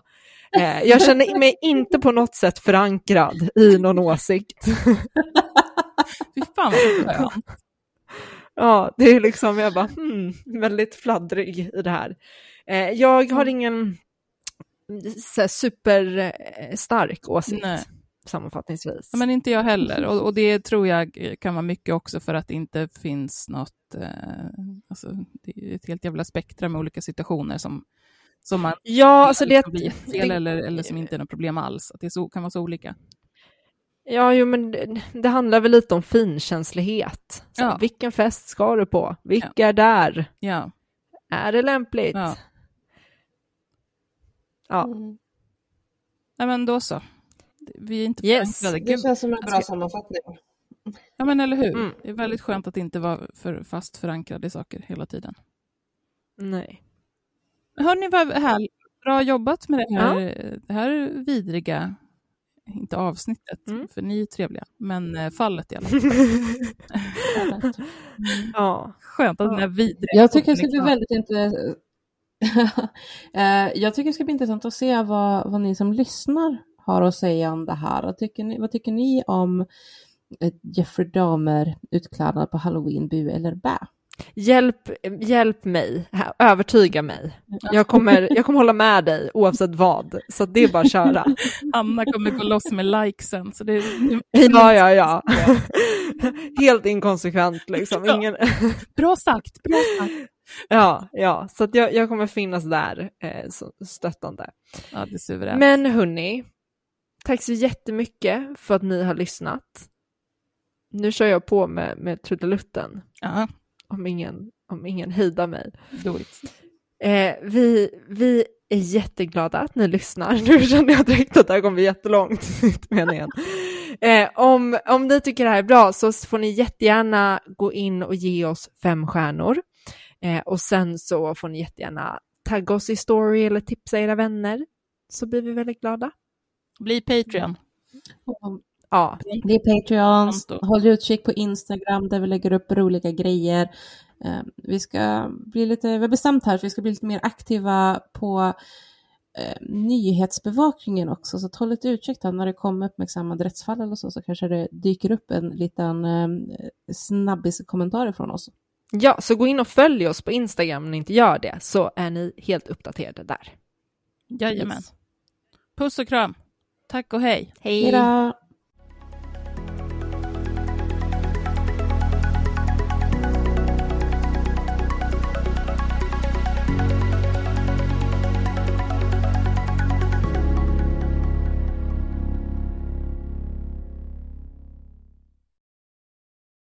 Eh, jag känner mig inte på något sätt förankrad i någon åsikt. Fy fan vad skönt. Ja, det är liksom, jag bara, hmm, väldigt fladdrig i det här. Eh, jag har ingen så här, superstark åsikt, Nej. Sammanfattningsvis. Ja, Men inte jag heller. Och, och det tror jag kan vara mycket också för att det inte finns något... Eh, alltså, det är ett helt jävla spektra med olika situationer som, som man Ja, alltså det- blir fel det- eller, eller som inte är något problem alls. Att det så, kan vara så olika. Ja, jo, men det, det handlar väl lite om finkänslighet. Så, Ja. Vilken fest ska du på? Vilka är där? Ja. Är det lämpligt? Ja. Ja. Mm. Nej, men då så. Vi är inte Yes, förankrade. Det känns som en bra ska- sammanfattning. Ja, men eller hur? Mm. Det är väldigt skönt att inte vara för fast förankrad i saker hela tiden. Nej. Hörni, vad här, bra jobbat med det här, det här vidriga, inte avsnittet, Mm. för ni är trevliga, men eh, fallet i alla fall. Ja. Skönt att den här vidriga Jag tycker det ska bli är väldigt intressant. jag tycker det ska bli intressant att se vad, vad ni som lyssnar har att säga om det här. Vad tycker ni, vad tycker ni om ett Jeffrey Dahmer utklädnad på halloween, bu eller bä? Hjälp, hjälp mig, övertyga mig. Jag kommer, jag kommer hålla med dig oavsett vad, så det är bara att köra. Anna kommer gå loss med likesen. Så det, Ja, ja, ja. Helt inkonsekvent liksom. Ingen... Bra sagt, bra sagt. Ja, ja, så att jag, jag kommer finnas där eh, stöttande. Ja, det är suveränt. Men hörni, tack så jättemycket för att ni har lyssnat. Nu kör jag på med, med trudelutten, Ja, om ingen, om ingen hejdar mig. do it. Eh, vi, vi är jätteglada att ni lyssnar. Nu känner jag direkt att det här kommer bli jättelångt, meningen. Eh, om, om ni tycker det här är bra så får ni jättegärna gå in och ge oss fem stjärnor. Eh, och sen så får ni jättegärna tagga oss i story eller tipsa era vänner. Så blir vi väldigt glada. Bli Patreon. Ja, Det är Patreons, Konto. håll utkik på Instagram där vi lägger upp roliga grejer. Eh, Vi ska bli lite, vi har bestämt här att vi ska bli lite mer aktiva på eh, nyhetsbevakningen också, så håll lite utkik där när det kommer uppmärksammade rättsfall eller så, så kanske det dyker upp en liten eh, snabbis kommentar från oss. Ja, så gå in och följ oss på Instagram om ni inte gör det, så är ni helt uppdaterade där. Jajamän. Puss och kram. Tack och hej. Hej! Hejdå!